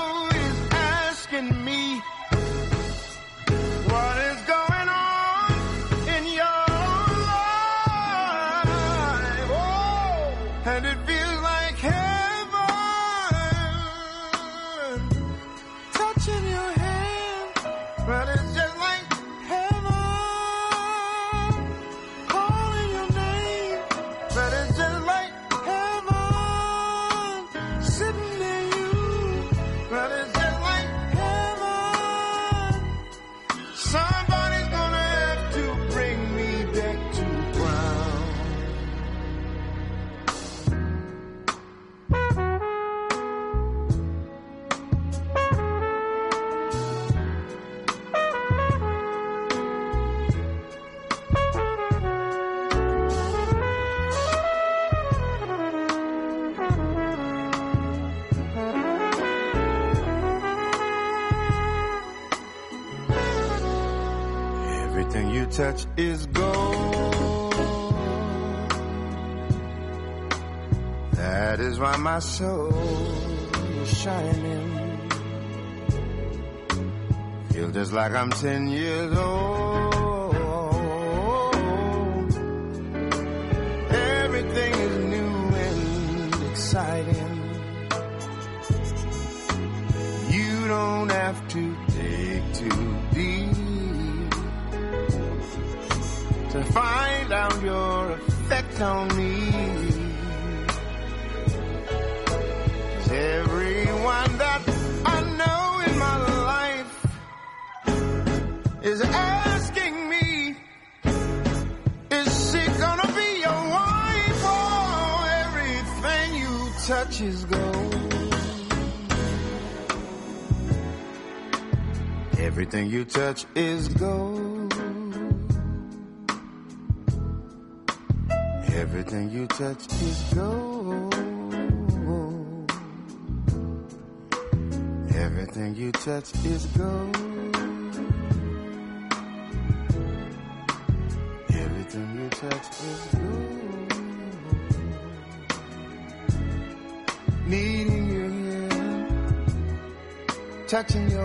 touch is gold. That is why my soul is shining. Feel just like I'm 10 years old. Effect on me. everyone that I know in my life is asking me, is she gonna be your wife? Oh, everything you touch is gold. Everything you touch is gold. Touch is gold. Everything you touch is gold. Everything you touch is gold. Needing your hand, touching your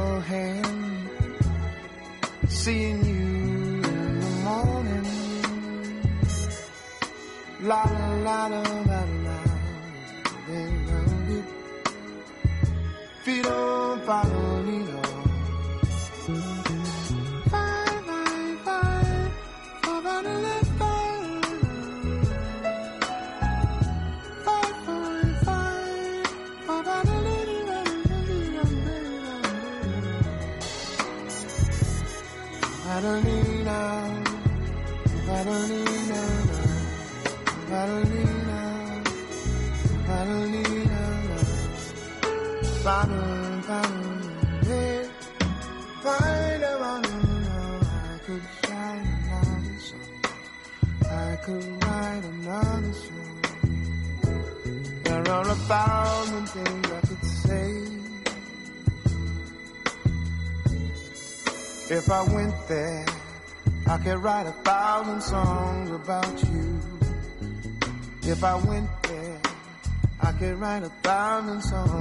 find a thousand songs.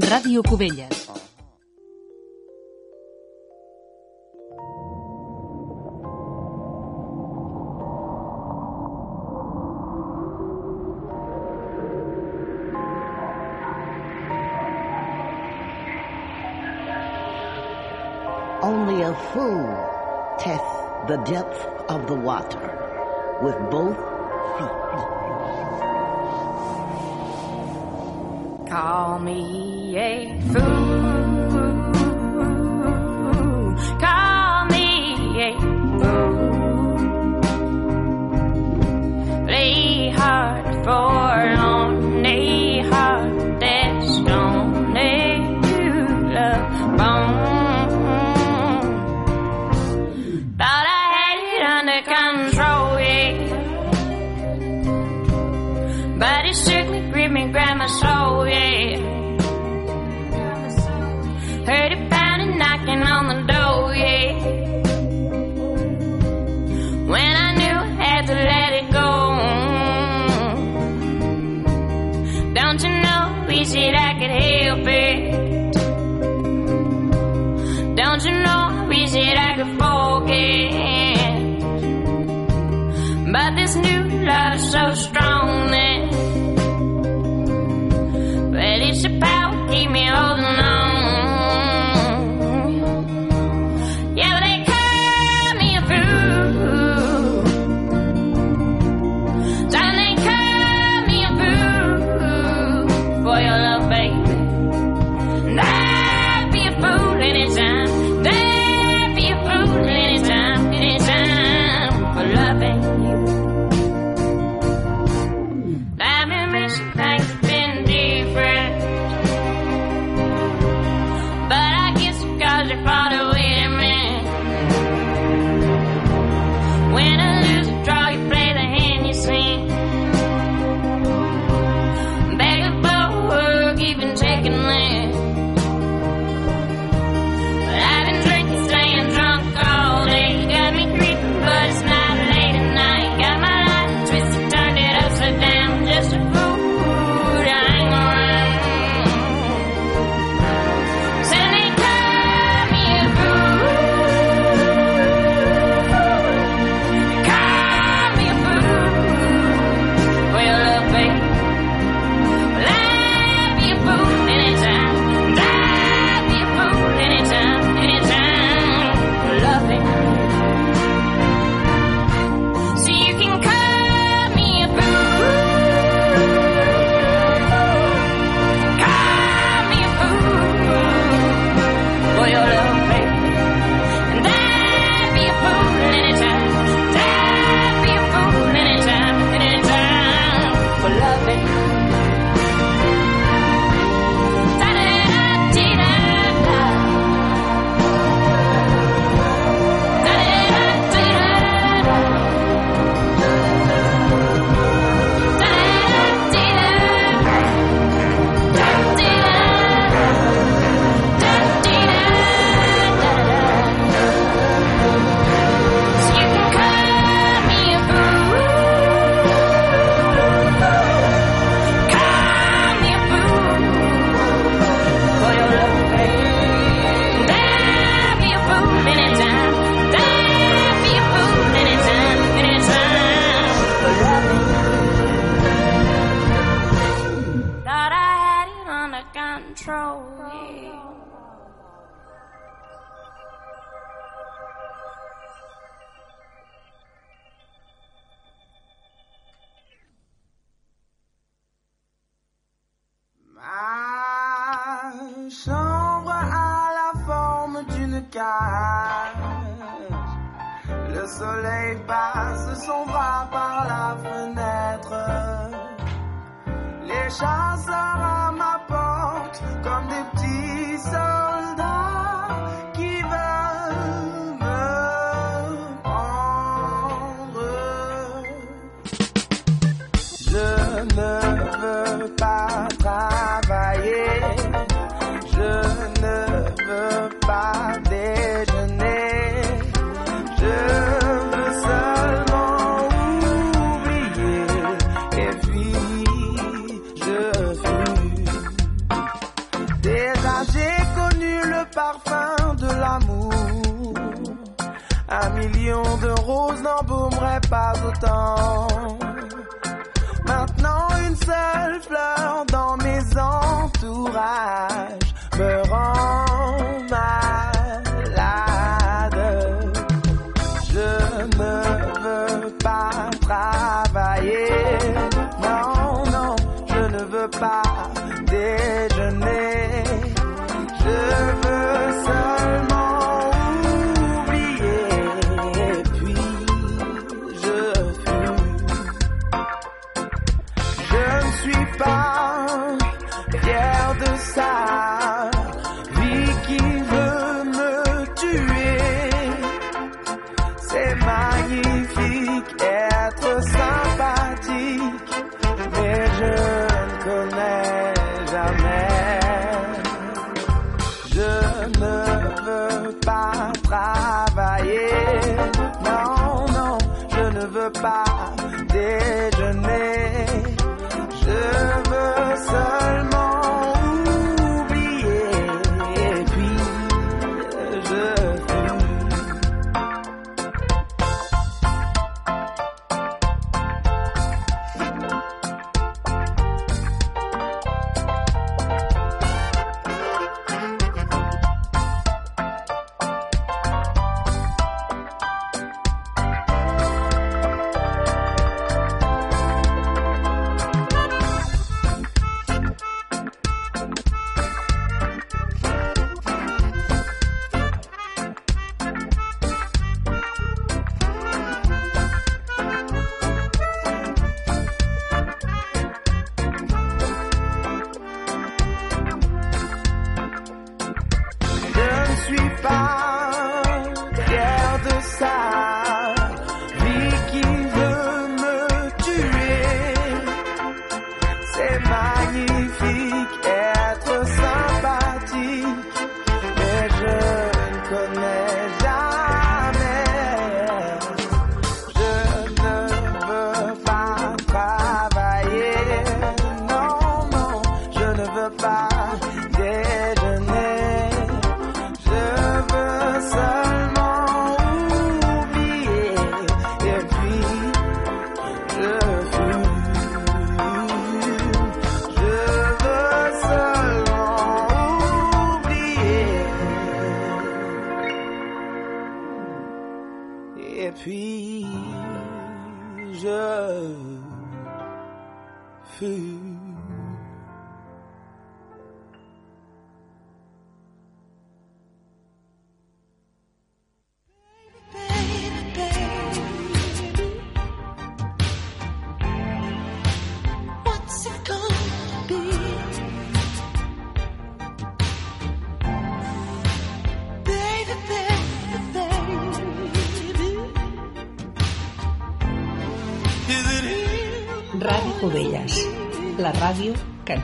Ràdio Cubelles. Only a fool tests the depth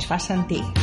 ens fa sentir.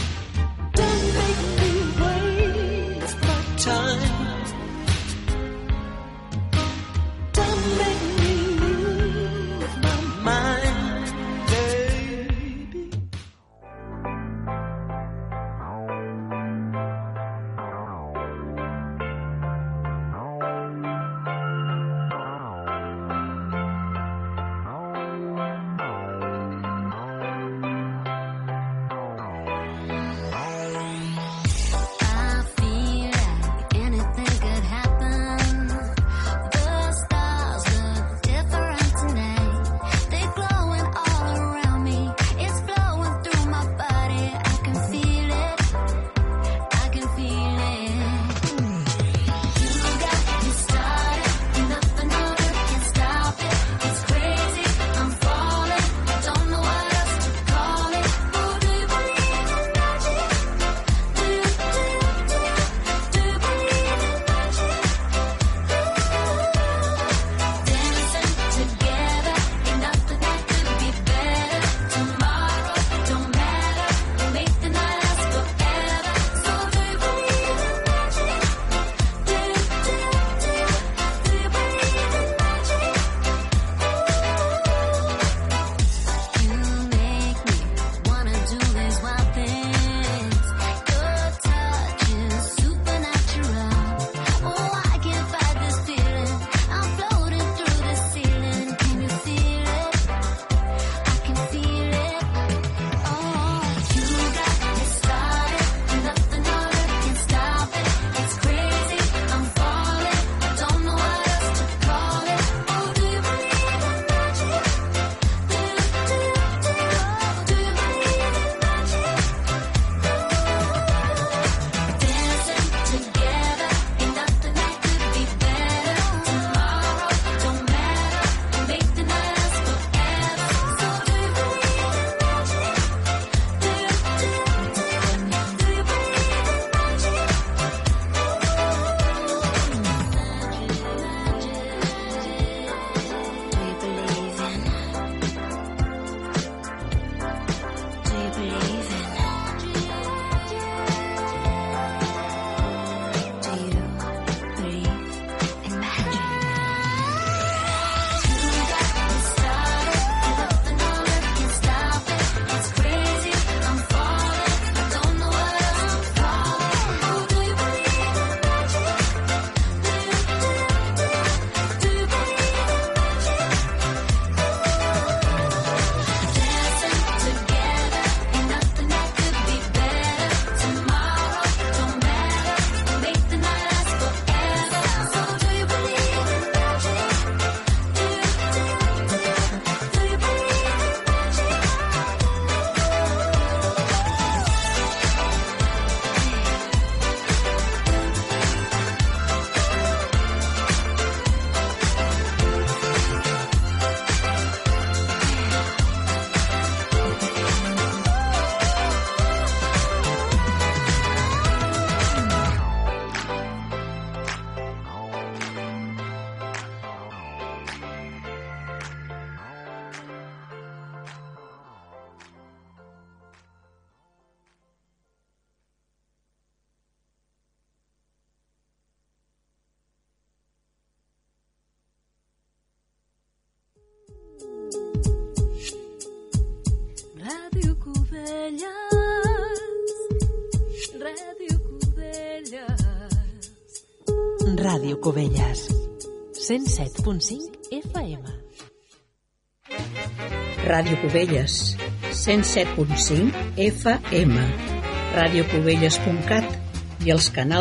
107.5 FM. Ràdio Cubelles, 107.5 FM, radiocubelles.cat i els canals